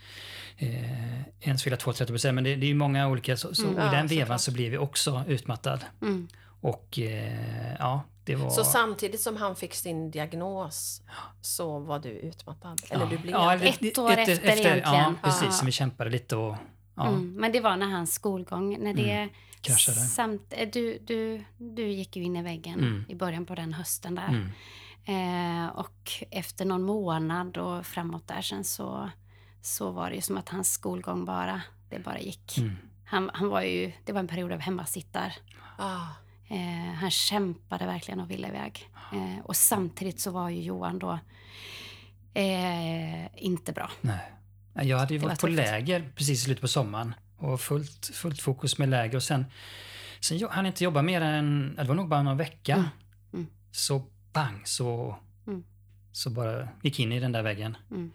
eh, en som vill ha två 30 procent, men det, det är ju många olika. Så, så, Mm. I Ja, den vevan såklart. så blev jag också utmattad. Mm. Och eh, ja, var... Så samtidigt som han fick sin diagnos så var du utmattad? Eller ja, du blev? ja, Ett det- år efter egentligen. Ja, precis. Som vi kämpade lite och ja, Mm. Men det var när hans skolgång, när det... Mm. kraschade. Samt, eh, du, du, du gick ju in i väggen Mm. i början på den hösten där. Mm. Eh, och efter någon månad och framåt där sen så, så var det ju som att hans skolgång bara, det bara gick. Mm. Han, han var ju, det var en period av hemmasittar. Ah, Eh, han kämpade verkligen och ville iväg. Eh, och samtidigt så var ju Johan då eh, inte bra. Nej. Jag hade ju Det var varit på tufft. läger precis i slutet på sommaren och fullt, fullt fokus med läger och sen, sen hann inte jobba mer än, det var nog bara någon vecka. Mm. Mm. Så bang så, Mm. så bara gick in i den där väggen. Mm.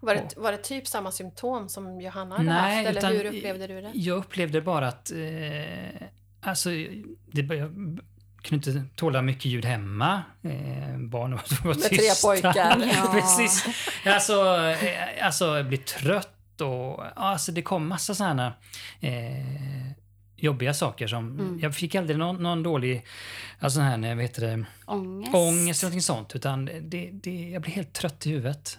var, det, var det typ samma symptom som Johanna hade Nej, haft? Eller utan hur upplevde du det? Jag upplevde bara att eh, alltså, det, jag kunde inte tåla mycket ljud hemma. Eh, barn var Med tre tysta. pojkar. Ja. Precis. Alltså, eh, alltså jag blir trött och alltså, det kom massa sådana eh, jobbiga saker som... Mm. Jag fick aldrig någon, någon dålig alltså, här, vad heter det, Ångest. ångest eller någonting sånt. Utan det, det, jag blev helt trött i huvudet.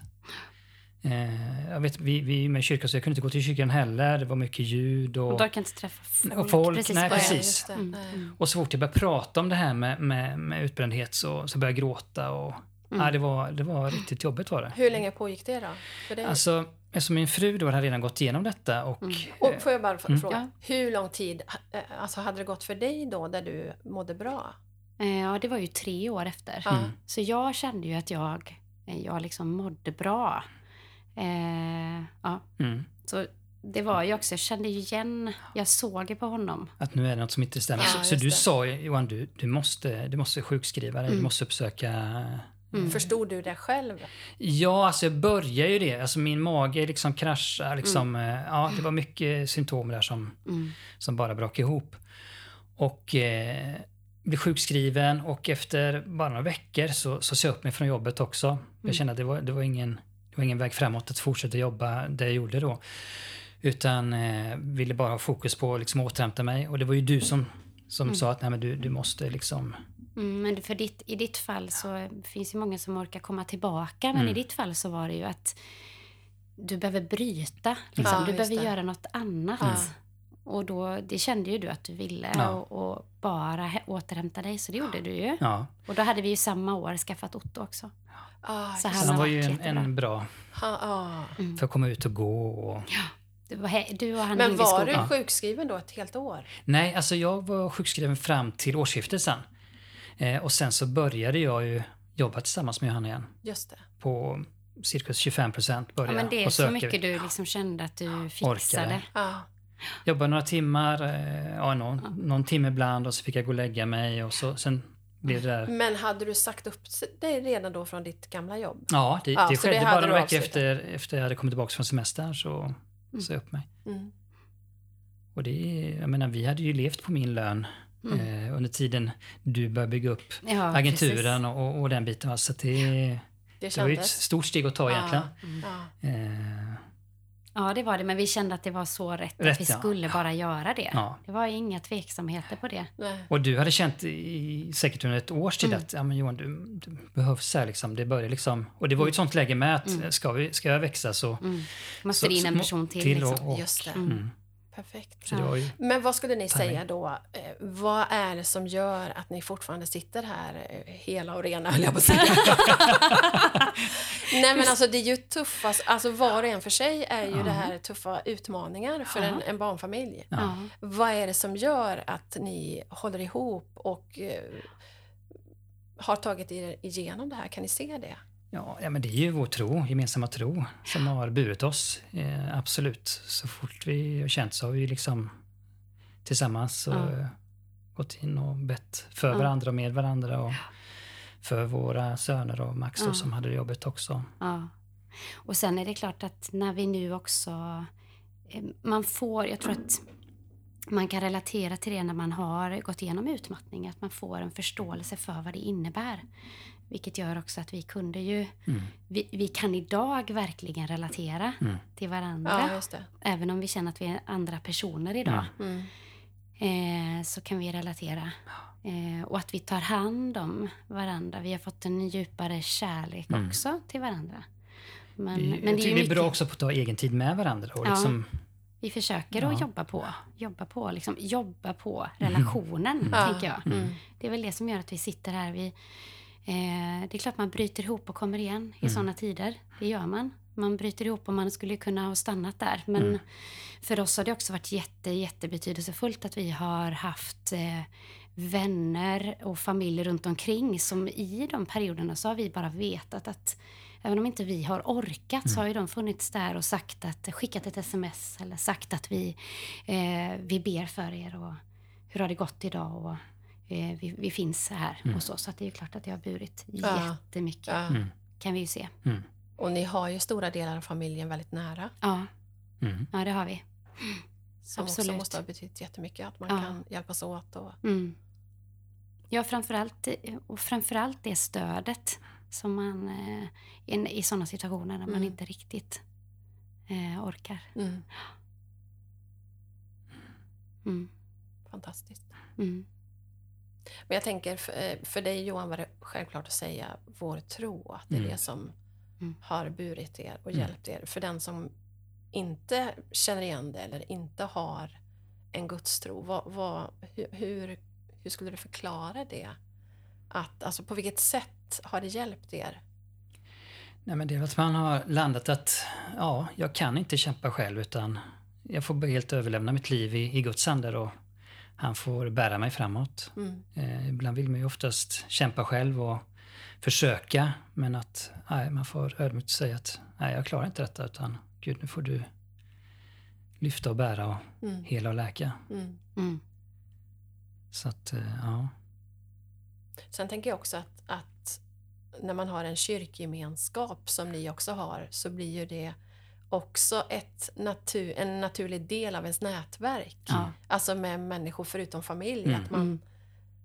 Eh, jag vet, vi, vi är med i kyrkan så jag kunde inte gå till kyrkan heller. Det var mycket ljud. Och, Och inte träffa folk. Och folk, precis nej, precis. Det. Mm, Nej. mm. och så fort jag började prata om det här med, med, med utbrändhet så, så började jag gråta. Och, Mm. ja, det, var, det var riktigt jobbigt var det. Hur länge pågick det då? För dig? Alltså, eftersom min fru då hade redan gått igenom detta och... Mm. och får jag bara Mm. fråga, hur lång tid eh, alltså, hade det gått för dig då där du mådde bra? Eh, Ja, det var ju tre år efter. Mm. Så jag kände ju att jag, eh, jag liksom mådde bra. Eh, ja, Mm, så det var ju också, jag kände ju igen, jag såg ju på honom. att nu är det något som inte stämmer. Ja, så du det. sa Johan, du, du, måste, du måste sjukskriva dig, du Mm. måste uppsöka... Mm. Förstod du det själv? Ja, alltså jag börjar ju det. Alltså min mage liksom kraschar. Liksom, eh, ja, det var mycket symptom där som, Mm. som bara brakade ihop. Och eh, blev sjukskriven och efter bara några veckor så, så sa jag upp mig från jobbet också. Mm. Jag kände att det var, det, var ingen, var ingen väg framåt att fortsätta jobba det jag gjorde då. Utan eh, ville bara ha fokus på att liksom återhämta mig. Och det var ju du som, som Mm. sa att Nej, men du, du måste liksom... Mm, men för ditt, i ditt fall så finns ju många som orkar komma tillbaka. Men Mm. i ditt fall så var det ju att du behöver bryta. Liksom. Ja, du behöver det. göra något annat. Ja. Och då, det kände ju du att du ville Ja. och, och bara återhämta dig. Så det gjorde du ju. Ja. Och då hade vi ju samma år skaffat Otto också. Ah, Så Han han var ju en, en bra Ha, ah. för att komma ut och gå och Du, var he- du och han Men var du sjukskriven då ett helt år? Nej, alltså jag var sjukskriven fram till årsskiftet sen. Eh, och sen så började jag ju jobba tillsammans med Johanna igen. Just det. På cirka 25 procent Ja, började men det är och så mycket du liksom kände att du fixade. Ja. Jobbade några timmar, eh, ja, någon, någon timme ibland och så fick jag gå och lägga mig och så, sen blev det där. Men hade du sagt upp dig redan då från ditt gamla jobb? Ja, det, Ja, det det skedde hade bara några veckor efter, efter jag hade kommit tillbaka från semestern så sa jag upp mig. Mm. Och det, jag menar, vi hade ju levt på min lön eh, under tiden du började bygga upp Mm. Ja, agenturen och, och den biten. Så det, Det det var ju ett stort steg att ta egentligen. Ja. Eh, Ja, det var det. Men vi kände att det var så rätt, Rätt, att vi ja. skulle bara göra det. Ja. Det var inga tveksamheter på det. Nej. och du hade känt i, säkert under ett års tid Mm. att ja, men Johan, du, du behövs här. Liksom. Det börjar liksom, och det var ju ett sånt läge med att ska, vi, ska jag växa så... Mm. Måste så, det in en person till. till liksom. och, och, Just det. Mm. Perfekt. Ju, Men vad skulle ni säga då? Eh, vad är det som gör att ni fortfarande sitter här eh, hela och rena, höll jag på att säga. Nej men alltså det är ju tuffa, alltså var och en för sig är ju det här tuffa utmaningar för en, en barnfamilj. Ja. Vad är det som gör att ni håller ihop och eh, har tagit er igenom det här? Kan ni se det? Ja, ja, men det är ju vår tro, gemensamma tro som har burit oss. Eh, absolut. Så fort vi har känt så har vi liksom tillsammans och, Ja. eh, gått in och bett för Ja. varandra och med varandra. Och för våra söner och Max då, som hade jobbet också. Ja. Och sen är det klart att när vi nu också... eh, Man får, jag tror att man kan relatera till det när man har gått igenom utmattning. Att man får en förståelse för vad det innebär. Vilket gör också att vi kunde ju... Mm. Vi, vi kan idag verkligen relatera Mm. till varandra. Ja, just det. Även om vi känner att vi är andra personer idag. Mm. eh, så kan vi relatera. Eh, och att vi tar hand om varandra. Vi har fått en djupare kärlek Mm. också till varandra. Men, Vi, men jag det är vi är mycket, bra också på att ta egen tid med varandra. Och Ja. Vi försöker Ja. att jobba på, jobba på, liksom, jobba på relationen, Ja. tänker jag. Mm. Det är väl det som gör att vi sitter här. Vi, eh, det är klart man bryter ihop och kommer igen i Mm. sådana tider. Det gör man. Man bryter ihop och man skulle kunna ha stannat där. Men Mm. för oss har det också varit jätte, jättebetydelsefullt att vi har haft eh, vänner och familj runt omkring som i de perioderna så har vi bara vetat att även om inte vi har orkat så har ju de funnits där och sagt att, skickat ett sms eller sagt att vi, eh, vi ber för er och hur har det gått idag och eh, vi, vi finns här och så. Så att det är ju klart att det har burit Ja. jättemycket Ja. Mm. kan vi ju se. mm, Och ni har ju stora delar av familjen väldigt nära. Ja, mm. ja det har vi. Som också Absolut. måste ha betytt jättemycket. Att man Ja. kan hjälpas åt. Och, Mm. Ja, framförallt, och framförallt det stödet som man eh, i, i sådana situationer när man Mm. inte riktigt eh, orkar. mm, Mm. fantastiskt. Mm. Men jag tänker, för, eh, för dig Johan var det självklart att säga vår tro. Att det är Mm. det som har burit er och hjälpt er. För den som inte känner igen det eller inte har en gudstro. Vad, vad, hur, hur skulle du förklara det? Att, alltså på vilket sätt har det hjälpt er? Nej, men det är att man har landat att ja, jag kan inte kämpa själv utan jag får helt överlämna mitt liv i, i Guds händer och han får bära mig framåt. Mm. Eh, ibland vill man ju oftast kämpa själv och försöka men att nej, man får ödmjukt säga att nej, jag klarar inte detta utan Gud, nu får du lyfta och bära och Mm. hela och läka. Mm. Mm. Så att, eh, ja. Sen tänker jag också att, att när man har en kyrkgemenskap som ni också har så blir ju det också ett natur, en naturlig del av ens nätverk. Ja. Alltså med människor förutom familj. Mm. Att, man, Mm.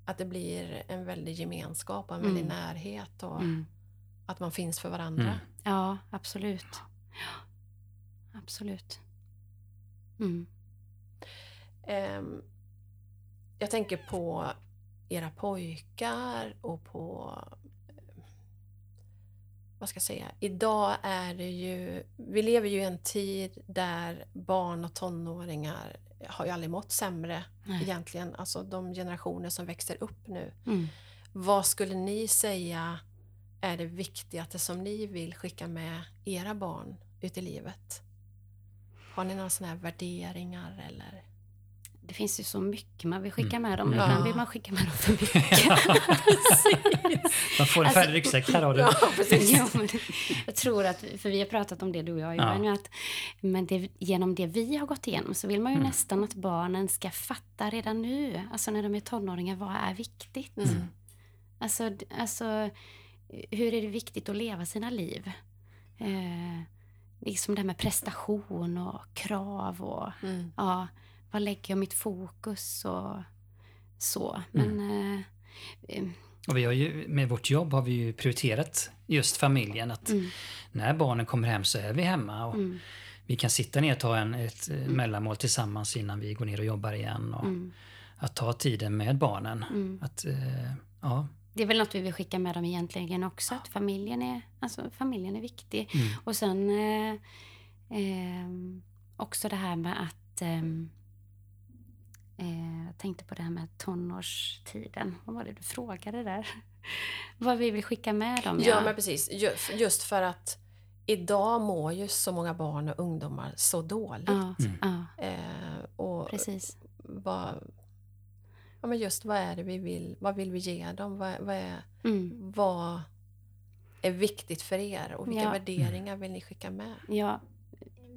att det blir en väldig gemenskap och en väldig Mm. närhet och Mm. att man finns för varandra. Mm. Ja, absolut. Ja, absolut. Mm. Ehm, jag tänker på era pojkar och på vad ska jag säga? Idag är det ju, vi lever ju i en tid där barn och tonåringar har ju aldrig mått sämre Nej. egentligen. Alltså de generationer som växer upp nu. Mm. Vad skulle ni säga är det viktigaste som ni vill skicka med era barn ut i livet? Har ni några sådana här värderingar eller? Det finns ju så mycket man vill skicka Mm. med dem. Ja. Ibland vill man skicka med dem för mycket. Man får en Alltså- färdig ryggsäck, här har du. Ja, precis. Jo, men jag tror att, för vi har pratat om det du och jag Ja. Ju att men det, genom det vi har gått igenom så vill man ju Mm. nästan att barnen ska fatta redan nu, alltså när de är tonåringar, vad är viktigt? Mm. Alltså, alltså, hur är det viktigt att leva sina liv? Eh, liksom det här med prestation och krav och Mm. ja, var lägger jag mitt fokus och så. Men eh, eh, Och vi har ju, med vårt jobb har vi ju prioriterat just familjen. Att mm, när barnen kommer hem så är vi hemma. Och mm, Vi kan sitta ner och ta en, ett eh, mellanmål tillsammans innan vi går ner och jobbar igen. Och mm, Att ta tiden med barnen. mm. Att, eh, ja, Det är väl något vi vill skicka med dem egentligen också. Att familjen är, alltså, familjen är viktig. Mm. Och sen eh, ehm, också det här med att ehm, eh, jag tänkte på det här med tonårstiden. Vad var det du frågade där? Vad vi vill skicka med dem. Ja, men precis. Ju- Just för att idag mår ju så många barn och ungdomar så dåligt. ja, Mm. ja, Eh, och precis. vad, ja, men just vad är det vi vill, vad vill vi ge dem? Vad, vad, är, Mm. vad är viktigt för er och vilka Ja. värderingar vill ni skicka med? Ja,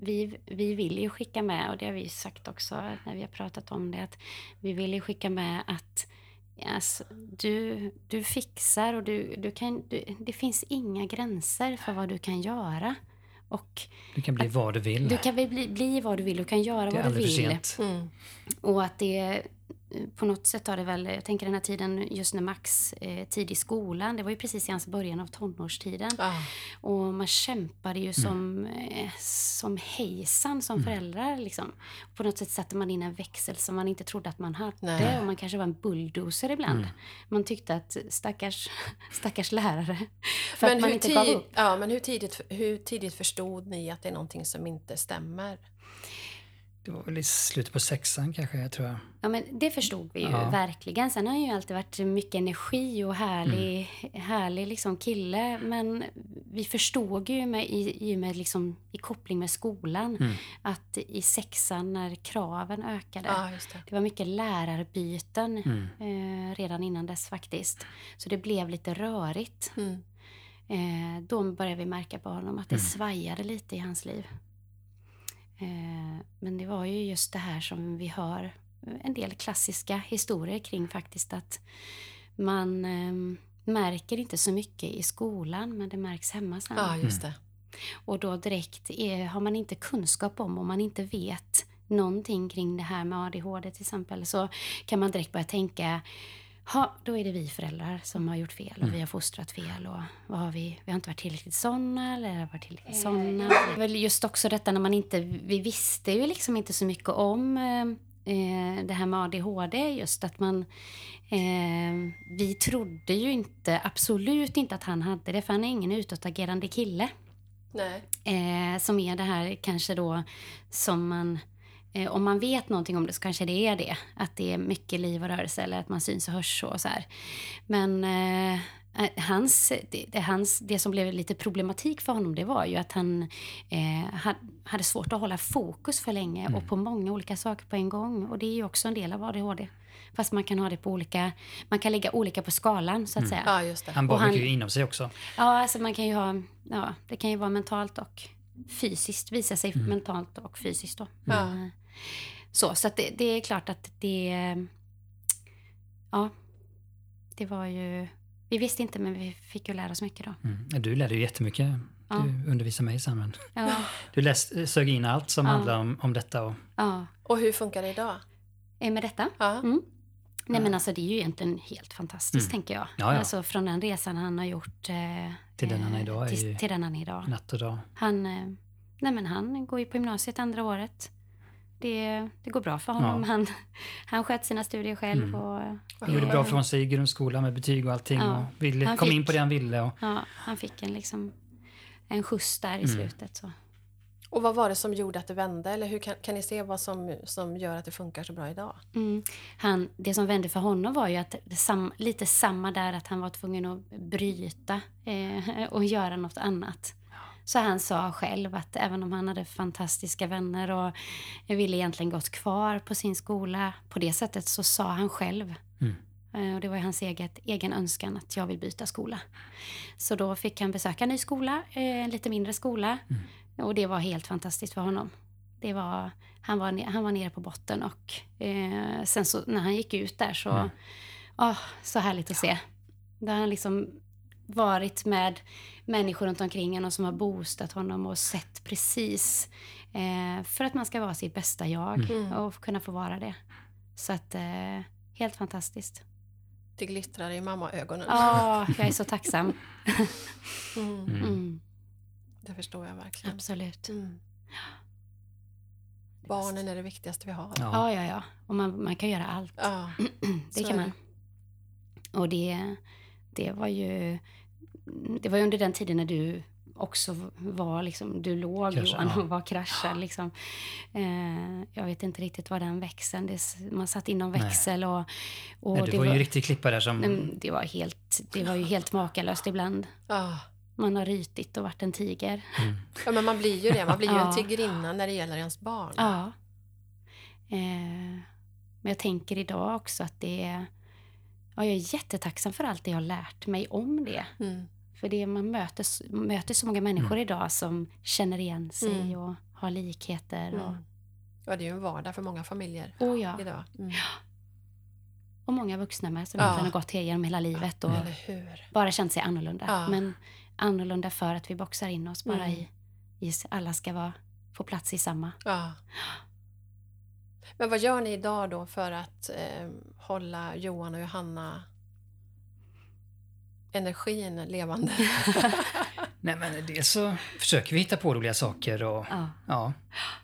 vi, vi vill ju skicka med, och det har vi sagt också när vi har pratat om det, att vi vill ju skicka med att alltså, du, du fixar och du, du kan, du, det finns inga gränser för vad du kan göra. Och du kan bli vad du vill. du kan bli, bli vad du vill, du kan göra vad du aldrig för vill. sent. Mm. Och att det på något sätt har det väl, jag tänker den här tiden just när Max eh, tid i skolan, det var ju precis i hans början av tonårstiden. Ah, Och man kämpade ju som, eh, som hejsan som föräldrar. Liksom. På något sätt satte man in en växel som man inte trodde att man hade. Nej. Och man kanske var en bulldozer ibland. Man tyckte att stackars, stackars lärare. För men, att man inte gav tid, upp. ja, men hur tidigt, hur tidigt förstod ni att det är någonting som inte stämmer? Det var väl i slutet på sexan kanske, jag tror jag. Ja, men det förstod vi ju Ja. verkligen. Sen har han ju alltid varit mycket energi och härlig, härlig liksom kille. Men vi förstod ju med, i, i, med liksom, i koppling med skolan Mm. att i sexan när kraven ökade Ja, just det. Det var mycket lärarbyten Mm. eh, redan innan dess faktiskt. Så det blev lite rörigt. Mm. Eh, då började vi märka på honom att det Mm. svajade lite i hans liv. Eh, men det var ju just det här som vi hör en del klassiska historier kring faktiskt att man eh, märker inte så mycket i skolan men det märks hemma sen. Ja, just det. Och då direkt är, har man inte kunskap om, om man inte vet någonting kring det här med ADHD till exempel, så kan man direkt börja tänka Ha, då är det vi föräldrar som har gjort fel och vi har fostrat fel och vad har vi, vi har inte varit tillräckligt såna eller varit tillräckligt såna. Det är väl just också detta när man inte, vi visste ju liksom inte så mycket om eh, eh, det här med ADHD, just att man eh, vi trodde ju inte, absolut inte att han hade det, för han är ingen utåtagerande kille. Nej. Eh, som är det här kanske då som man... Eh, om man vet någonting om det så kanske det är det. Att det är mycket liv och rörelse eller att man syns och hörs och så här. Men eh, eh, hans, det, det, hans, det som blev lite problematik för honom det var ju att han eh, hade, svårt att hålla fokus för länge och på många olika saker på en gång. Och det är ju också en del av ADHD. Fast man kan ha det på olika... Man kan lägga olika på skalan så att säga. Ja, just det. Han bar mycket inom sig också. Ja, alltså man kan ju ha, ja, det kan ju vara mentalt och fysiskt, visa sig mentalt och fysiskt då. Ja. Eh, Så, så att det, det är klart att det, ja, det var ju, vi visste inte men vi fick ju lära oss mycket då. Mm. Du lärde ju jättemycket. Ja. Du undervisade mig sen. Men Ja, du läst, sög in allt som Ja. handlar om, om detta. Och, ja. Och hur funkar det idag? Eh, Med detta? Ja. Mm. Nej men alltså det är ju egentligen helt fantastiskt tänker jag. Ja, ja. Alltså från den resan han har gjort eh, Till den han är eh, idag är Till, ju- till den han är idag. natt och dag. Han, eh, nej men han går ju på gymnasiet andra året. Det, det går bra för honom. Ja. Han, han sköt sina studier själv. Mm. Och, Han gjorde bra från sig i grundskolan med betyg och allting. Ja. Och ville, kom fick- in på det han ville. Och, ja, han fick en, liksom, en skjuts där i Mm. slutet. Så. Och vad var det som gjorde att det vände? Eller hur kan, kan ni se vad som, som gör att det funkar så bra idag? Mm. Han, det som vände för honom var ju att det sam, lite samma där att han var tvungen att bryta eh, och göra något annat. Så han sa själv att även om han hade fantastiska vänner och ville egentligen gått kvar på sin skola på det sättet så sa han själv Mm. Eh, Och det var ju hans eget, egen önskan att jag vill byta skola. Så då fick han besöka en ny skola, eh, en lite mindre skola. Och det var helt fantastiskt för honom. Det var, han, var, han var nere på botten och eh, sen så när han gick ut där så, Mm. åh, så härligt att se. Där han liksom varit med människor runt omkring honom som har boostat honom och sett precis eh, för att man ska vara sitt bästa jag Mm. och kunna få vara det. Så att, eh, helt fantastiskt. Det glittrar i mammaögonen. Ja, jag är så tacksam. Mm. Mm. Det förstår jag verkligen. absolut. Mm. Barnen är det viktigaste vi har. Ja. Ja, ja. Och man, man kan göra allt. Ja. Det kan man. Och det, det var ju... Det var ju under den tiden när du också var liksom, du låg Kraschade, Johan ja. och var kraschad liksom. Eh, jag vet inte riktigt vad den växeln, det, man satt inom växel och, och Nej, du det var ju en riktig klippa där som... det var helt, det var ju helt makalöst ibland. Ja. Man har rytit och varit en tiger. Mm. ja, men man blir ju det. Man blir ju en Ja. tigrinna när det gäller ens barn. Ja. Eh, men jag tänker idag också att det är... Ja, jag är jättetacksam för allt det jag har lärt mig om det. Mm. För det, man möter, möter så många människor Mm. idag som känner igen sig Mm. och har likheter. Och, Mm. Ja, det är ju en vardag för många familjer oh ja, idag. Mm. och många vuxna med som Ja. har gått genom hela livet och bara känt sig annorlunda. Ja. Men annorlunda för att vi boxar in oss bara Mm. i, i... Alla ska vara, få plats i samma. Ja. Men vad gör ni idag då för att eh, hålla Johan och Johanna energin levande? Nej, men dels så försöker vi hitta på roliga saker och Ja. ja.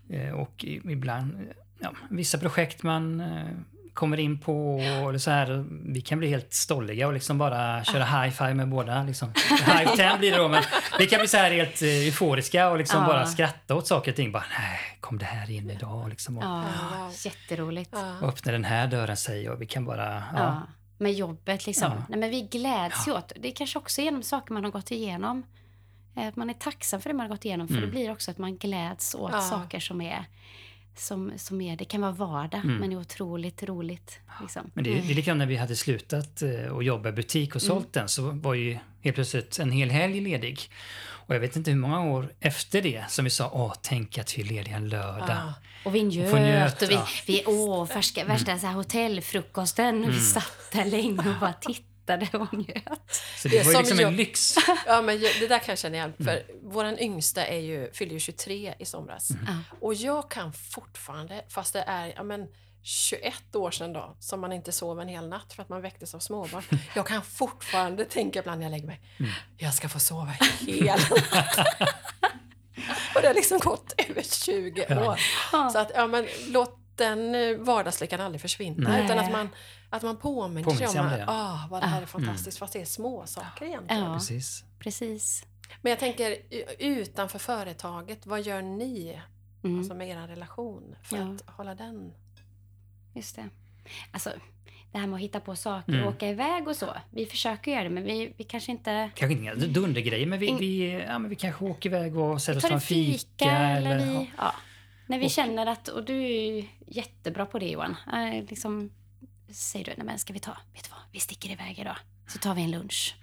eh, Och ibland, ja, vissa projekt man eh, kommer in på eller så här, vi kan bli helt stolliga och liksom bara köra high five med båda. Liksom. High ten blir det då, men vi kan bli så här helt eh, euforiska och liksom Ja. bara skratta åt saker och ting. Bara, nej, kom det här in idag? Liksom, och, Ja, Ja, wow. jätteroligt. Ja. och öppna den här dörren säger och vi kan bara, ja. Ja. Med jobbet liksom. Ja. Nej, men vi gläds ju åt. Det är kanske också genom saker man har gått igenom. Eh, Att man är tacksam för det man har gått igenom. För Mm. det blir också att man gläds åt Ja. saker som är, som, som är, det kan vara vardag Mm. men är otroligt roligt. Liksom. Men det, det är likadant när vi hade slutat eh, att jobba i butik och sålt den så var ju helt plötsligt en hel helg ledig. Och jag vet inte hur många år efter det som vi sa åh, tänk att vi är lediga en lördag. Ja. Och vi Och njöt få njöt, och vi, ja. Mm. vi åh, färska, värsta så här hotellfrukosten. Vi satt där länge och bara tittade och njöt. Så Det var ju som liksom jag- en lyx. Ja, men det där kan jag känna igen. För våran yngsta är ju, fyller ju 23 i somras. Ja. Och jag kan fortfarande, fast det är ja, men 21 år sedan då, som man inte sov en hel natt för att man väcktes av småbarn. Jag kan fortfarande tänka ibland när jag lägger mig, jag ska få sova hela natten. Och det har liksom gått över 20 år. Så att, ja men låt den eh, vardagslyckan aldrig försvinna. Nej. Utan att man, att man påminner sig Påminner om sig om att ah, vad det här är fantastiskt, fast det är små saker egentligen. Ja, Precis. precis. Men jag tänker utanför företaget, vad gör ni Mm. alltså med er relation för Ja. att hålla den? Just det. Alltså, det här med att hitta på saker Mm. och åka iväg och så. Vi försöker göra det, men vi, vi kanske inte... Kanske inga dundergrejer, men vi, In- vi, ja, men vi kanske åker iväg och sätter oss tar en fika, fika. eller vi... ja. Ja. När vi Och- känner att... Och du är ju jättebra på det, Johan. Äh, liksom, säger du, nej men ska vi ta... Vet du vad? Vi sticker iväg idag. Så tar vi en lunch.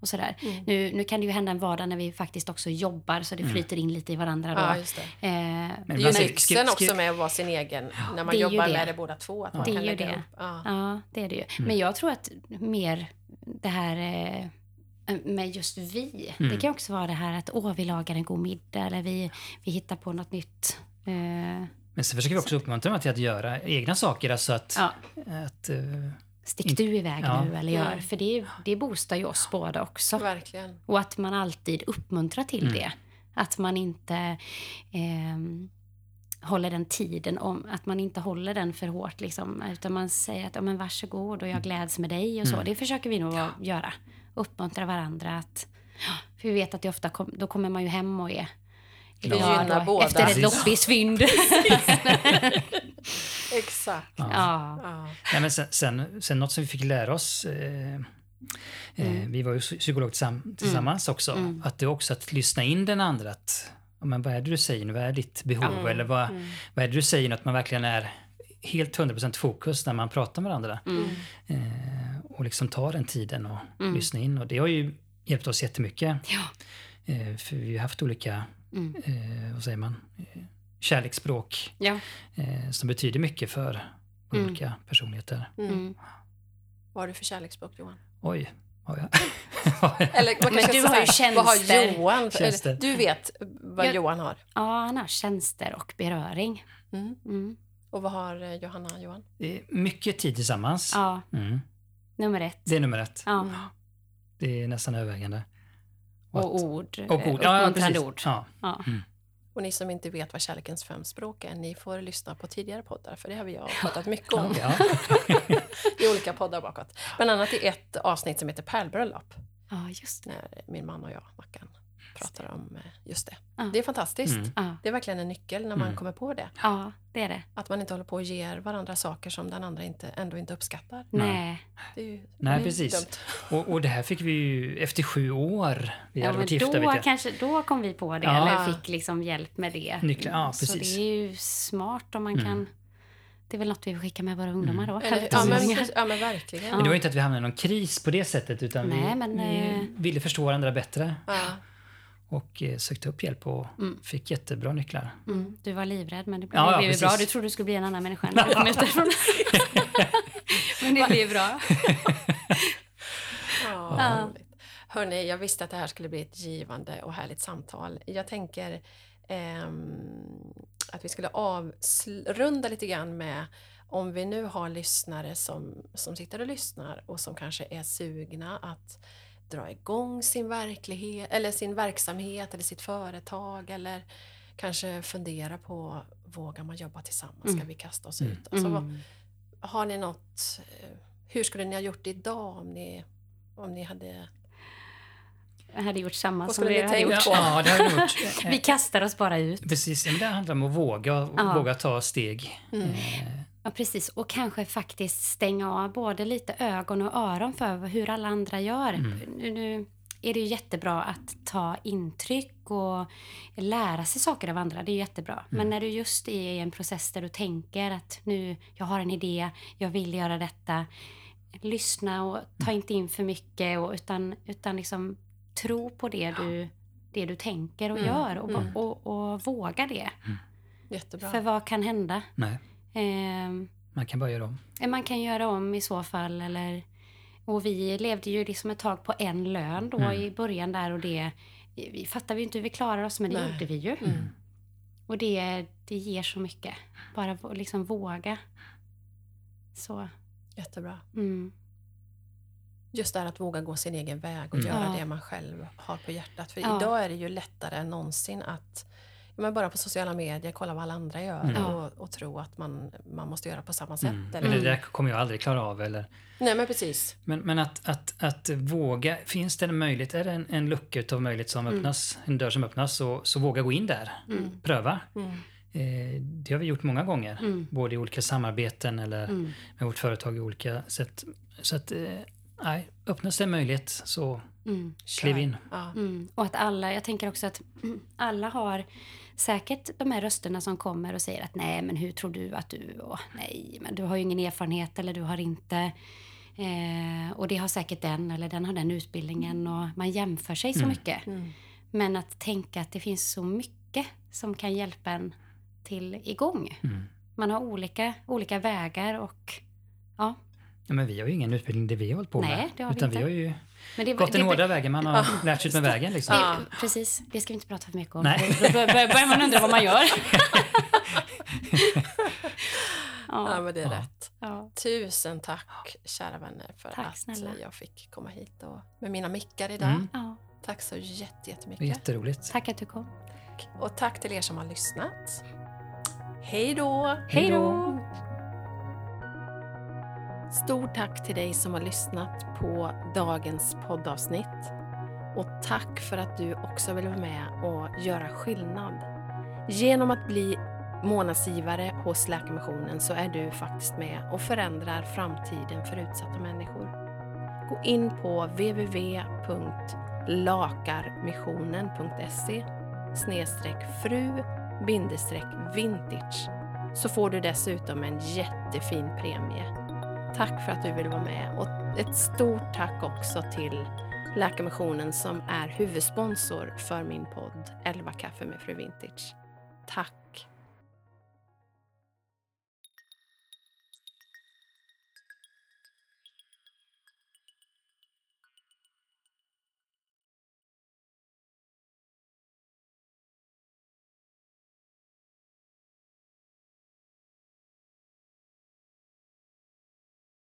Och sådär. Mm. Nu, nu kan det ju hända en vardag när vi faktiskt också jobbar, så det Mm. flyter in lite i varandra då. Ja, just det. Eh, Det är Men ju lyxen skri- också med att vara sin egen, när man Det är ju jobbar det. med det båda två. Att man Det är kan ju lägga det. upp. Ja. Ja, det är det ju. Mm. Men jag tror att mer det här eh, med just vi. Mm. Det kan också vara det här att åh, vi lagar en god middag eller vi, vi hittar på något nytt. Eh, Men sen försöker vi också uppmuntra dem till att göra egna saker. Alltså att, ja, att, eh, stick du iväg Ja. nu eller gör. Mm. För det, det boostar ju oss båda också. Verkligen. Och att man alltid uppmuntrar till Mm. det. Att man inte ehm, håller den tiden om, att man inte håller den för hårt liksom, utan man säger att ja, men varsågod och jag gläds med dig och så. Mm. Det försöker vi nog att göra. Uppmuntra varandra att, för vi vet att det ofta kom, då kommer man ju hem och är Det gynnar båda. efter ett loppisfynd. Exakt. ja. ja. Ja. Nej, men sen, sen, sen något som vi fick lära oss eh, Eh, vi var ju psykolog tillsam- tillsammans också. Mm. Att det är också att lyssna in den andra. Att, men vad är det du säger nu? Vad är ditt behov? Mm. Eller vad, Mm. vad är det du säger nu? Att man verkligen är helt 100% fokus när man pratar med varandra. Mm. Eh, och liksom ta den tiden och Mm. lyssna in. Och det har ju hjälpt oss jättemycket. Ja. Eh, för vi har haft olika, Mm. eh, vad säger man, eh, kärleksspråk Ja. eh, som betyder mycket för Mm. olika personligheter. Mm. Mm. Vad har du för kärleksspråk Johan? Oj, har jag? Eller man Men du har ju säga, Vad har tjänster. Johan? för- Tjänster. Eller, du vet vad Jag- Johan har. ja, han har tjänster och beröring. Mm. Mm. Och vad har eh, Johanna Johan? Det är mycket tid tillsammans. Ja, Mm. nummer ett. Det är nummer ett. Ja. Det är nästan övervägande. Och att- ord. och eh, ord. Ja, ja, Uppmuntrande precis. ord. Ja. Ja. Och ni som inte vet vad kärlekens fem språk är, ni får lyssna på tidigare poddar, för det har vi jag pratat mycket om Ja. i olika poddar bakåt. Bland annat i ett avsnitt som heter Pärlbröllop, ja, just det. när min man och jag, Mackan, pratar om eh, just det. Ja. Det är fantastiskt. Mm. Ja. Det är verkligen en nyckel när man Mm. kommer på det. ja, det är det. Att man inte håller på och ger varandra saker som den andra inte, ändå inte uppskattar. Nej. Det är ju Nej, mm, precis. dumt. Och, och det här fick vi ju efter sju år. Vi Ja, hade men varit gifta, då, kanske, då kom vi på det, Ja. eller fick liksom hjälp med det. Nycklar, ja, Så precis. det är ju smart om man Mm. kan... Det är väl något vi vill skicka med våra ungdomar då. Eller, ja, men, ja, men verkligen. Men det var inte att vi hamnade i någon kris på det sättet utan Nej, vi, men, vi eh, ville förstå varandra bättre Ja. Och eh, sökte upp hjälp och Mm. fick jättebra nycklar. Mm, du var livrädd, men det blev, Ja, det ja, blev ju bra. Du trodde du skulle bli en annan människa när du kom ut därifrån. men det blev bra. Ja. Hörni, jag visste att det här skulle bli ett givande och härligt samtal. Jag tänker ehm, att vi skulle avrunda lite grann med om vi nu har lyssnare som, som sitter och lyssnar och som kanske är sugna att dra igång sin verklighet eller sin verksamhet eller sitt företag eller kanske fundera på vågar man jobba tillsammans? Ska Mm. vi kasta oss Mm. ut? Alltså, vad, Mm. har ni något, eh, hur skulle ni ha gjort idag om ni, om ni hade... Jag hade gjort samma Vad som vi hade gjort. Ja, det har jag gjort. Vi kastar oss bara ut. Precis, det handlar om att våga, Ja. våga ta steg. Mm. Ja, precis. Och kanske faktiskt stänga av både lite ögon och öron för hur alla andra gör. Mm. Nu, nu är det ju jättebra att ta intryck och lära sig saker av andra. Det är jättebra. Men när du just är i en process där du tänker att nu, jag har en idé, jag vill göra detta. Lyssna och ta inte in för mycket och, utan, utan liksom tro på det du, det du tänker och Mm, gör och, mm. och, och våga det. Jättebra. För vad kan hända? nej, man kan bara göra om. man kan göra om i så fall. Eller, och vi levde ju liksom ett tag på en lön då Mm. i början där och det vi fattade ju inte hur vi klarade oss men det Nej. gjorde vi ju. Mm. Och det, det ger så mycket. Bara liksom våga. Så, Jättebra. mm. Just det här att våga gå sin egen väg och Mm. göra Ja. det man själv har på hjärtat. För Ja. idag är det ju lättare än någonsin att men bara på sociala medier kolla vad alla andra gör Mm. och, och tro att man, man måste göra på samma sätt. Mm. Eller? Men det där kommer jag aldrig klara av. Eller, Nej men precis. men men att, att, att våga, finns det en möjlighet, är det en, en lucka utav möjlighet som öppnas, en dörr som öppnas, så, så våga gå in där. Mm. Pröva. Mm. Eh, det har vi gjort många gånger, Mm. både i olika samarbeten eller Mm. med vårt företag i olika sätt. Så att, eh, nej, öppnas det en möjlighet så Mm. kliv in. Ja. Mm. Och att alla, jag tänker också att mm, alla har säkert de här rösterna som kommer och säger att nej men hur tror du att du, och nej men du har ju ingen erfarenhet eller du har inte eh, och det har säkert den eller den har den utbildningen och man jämför sig så Mm. mycket. Mm. Men att tänka att det finns så mycket som kan hjälpa en till igång. Mm. Man har olika, olika vägar och ja. Ja, men vi har ju ingen utbildning det vi har hållit på Nej, med. det har vi utan inte. vi har ju Men det, gått den hårda vägen. Man har lärt sig ut med vägen. Liksom. Ja. Det, precis, det ska vi inte prata för mycket om. Nej. Då bör- bör- börjar man undra vad man gör. ja ja, men det är Ja. rätt. ja. Tusen tack kära vänner för Tack, att snälla. jag fick komma hit och med mina mickar idag. Mm. ja. Tack så jätte, jättemycket. jätteroligt. Tack att du kom. Och tack till er som har lyssnat. Hej då! Hej då! Stort tack till dig som har lyssnat på dagens poddavsnitt. Och tack för att du också vill vara med och göra skillnad. Genom att bli månadsgivare hos Läkarmissionen så är du faktiskt med och förändrar framtiden för utsatta människor. gå in på www.lakarmissionen.se snedstreck fru-vintage så får du dessutom en jättefin premie. Tack för att du vill vara med och ett stort tack också till Läkarmissionen som är huvudsponsor för min podd 11 kaffe med Fru Vintage. Tack!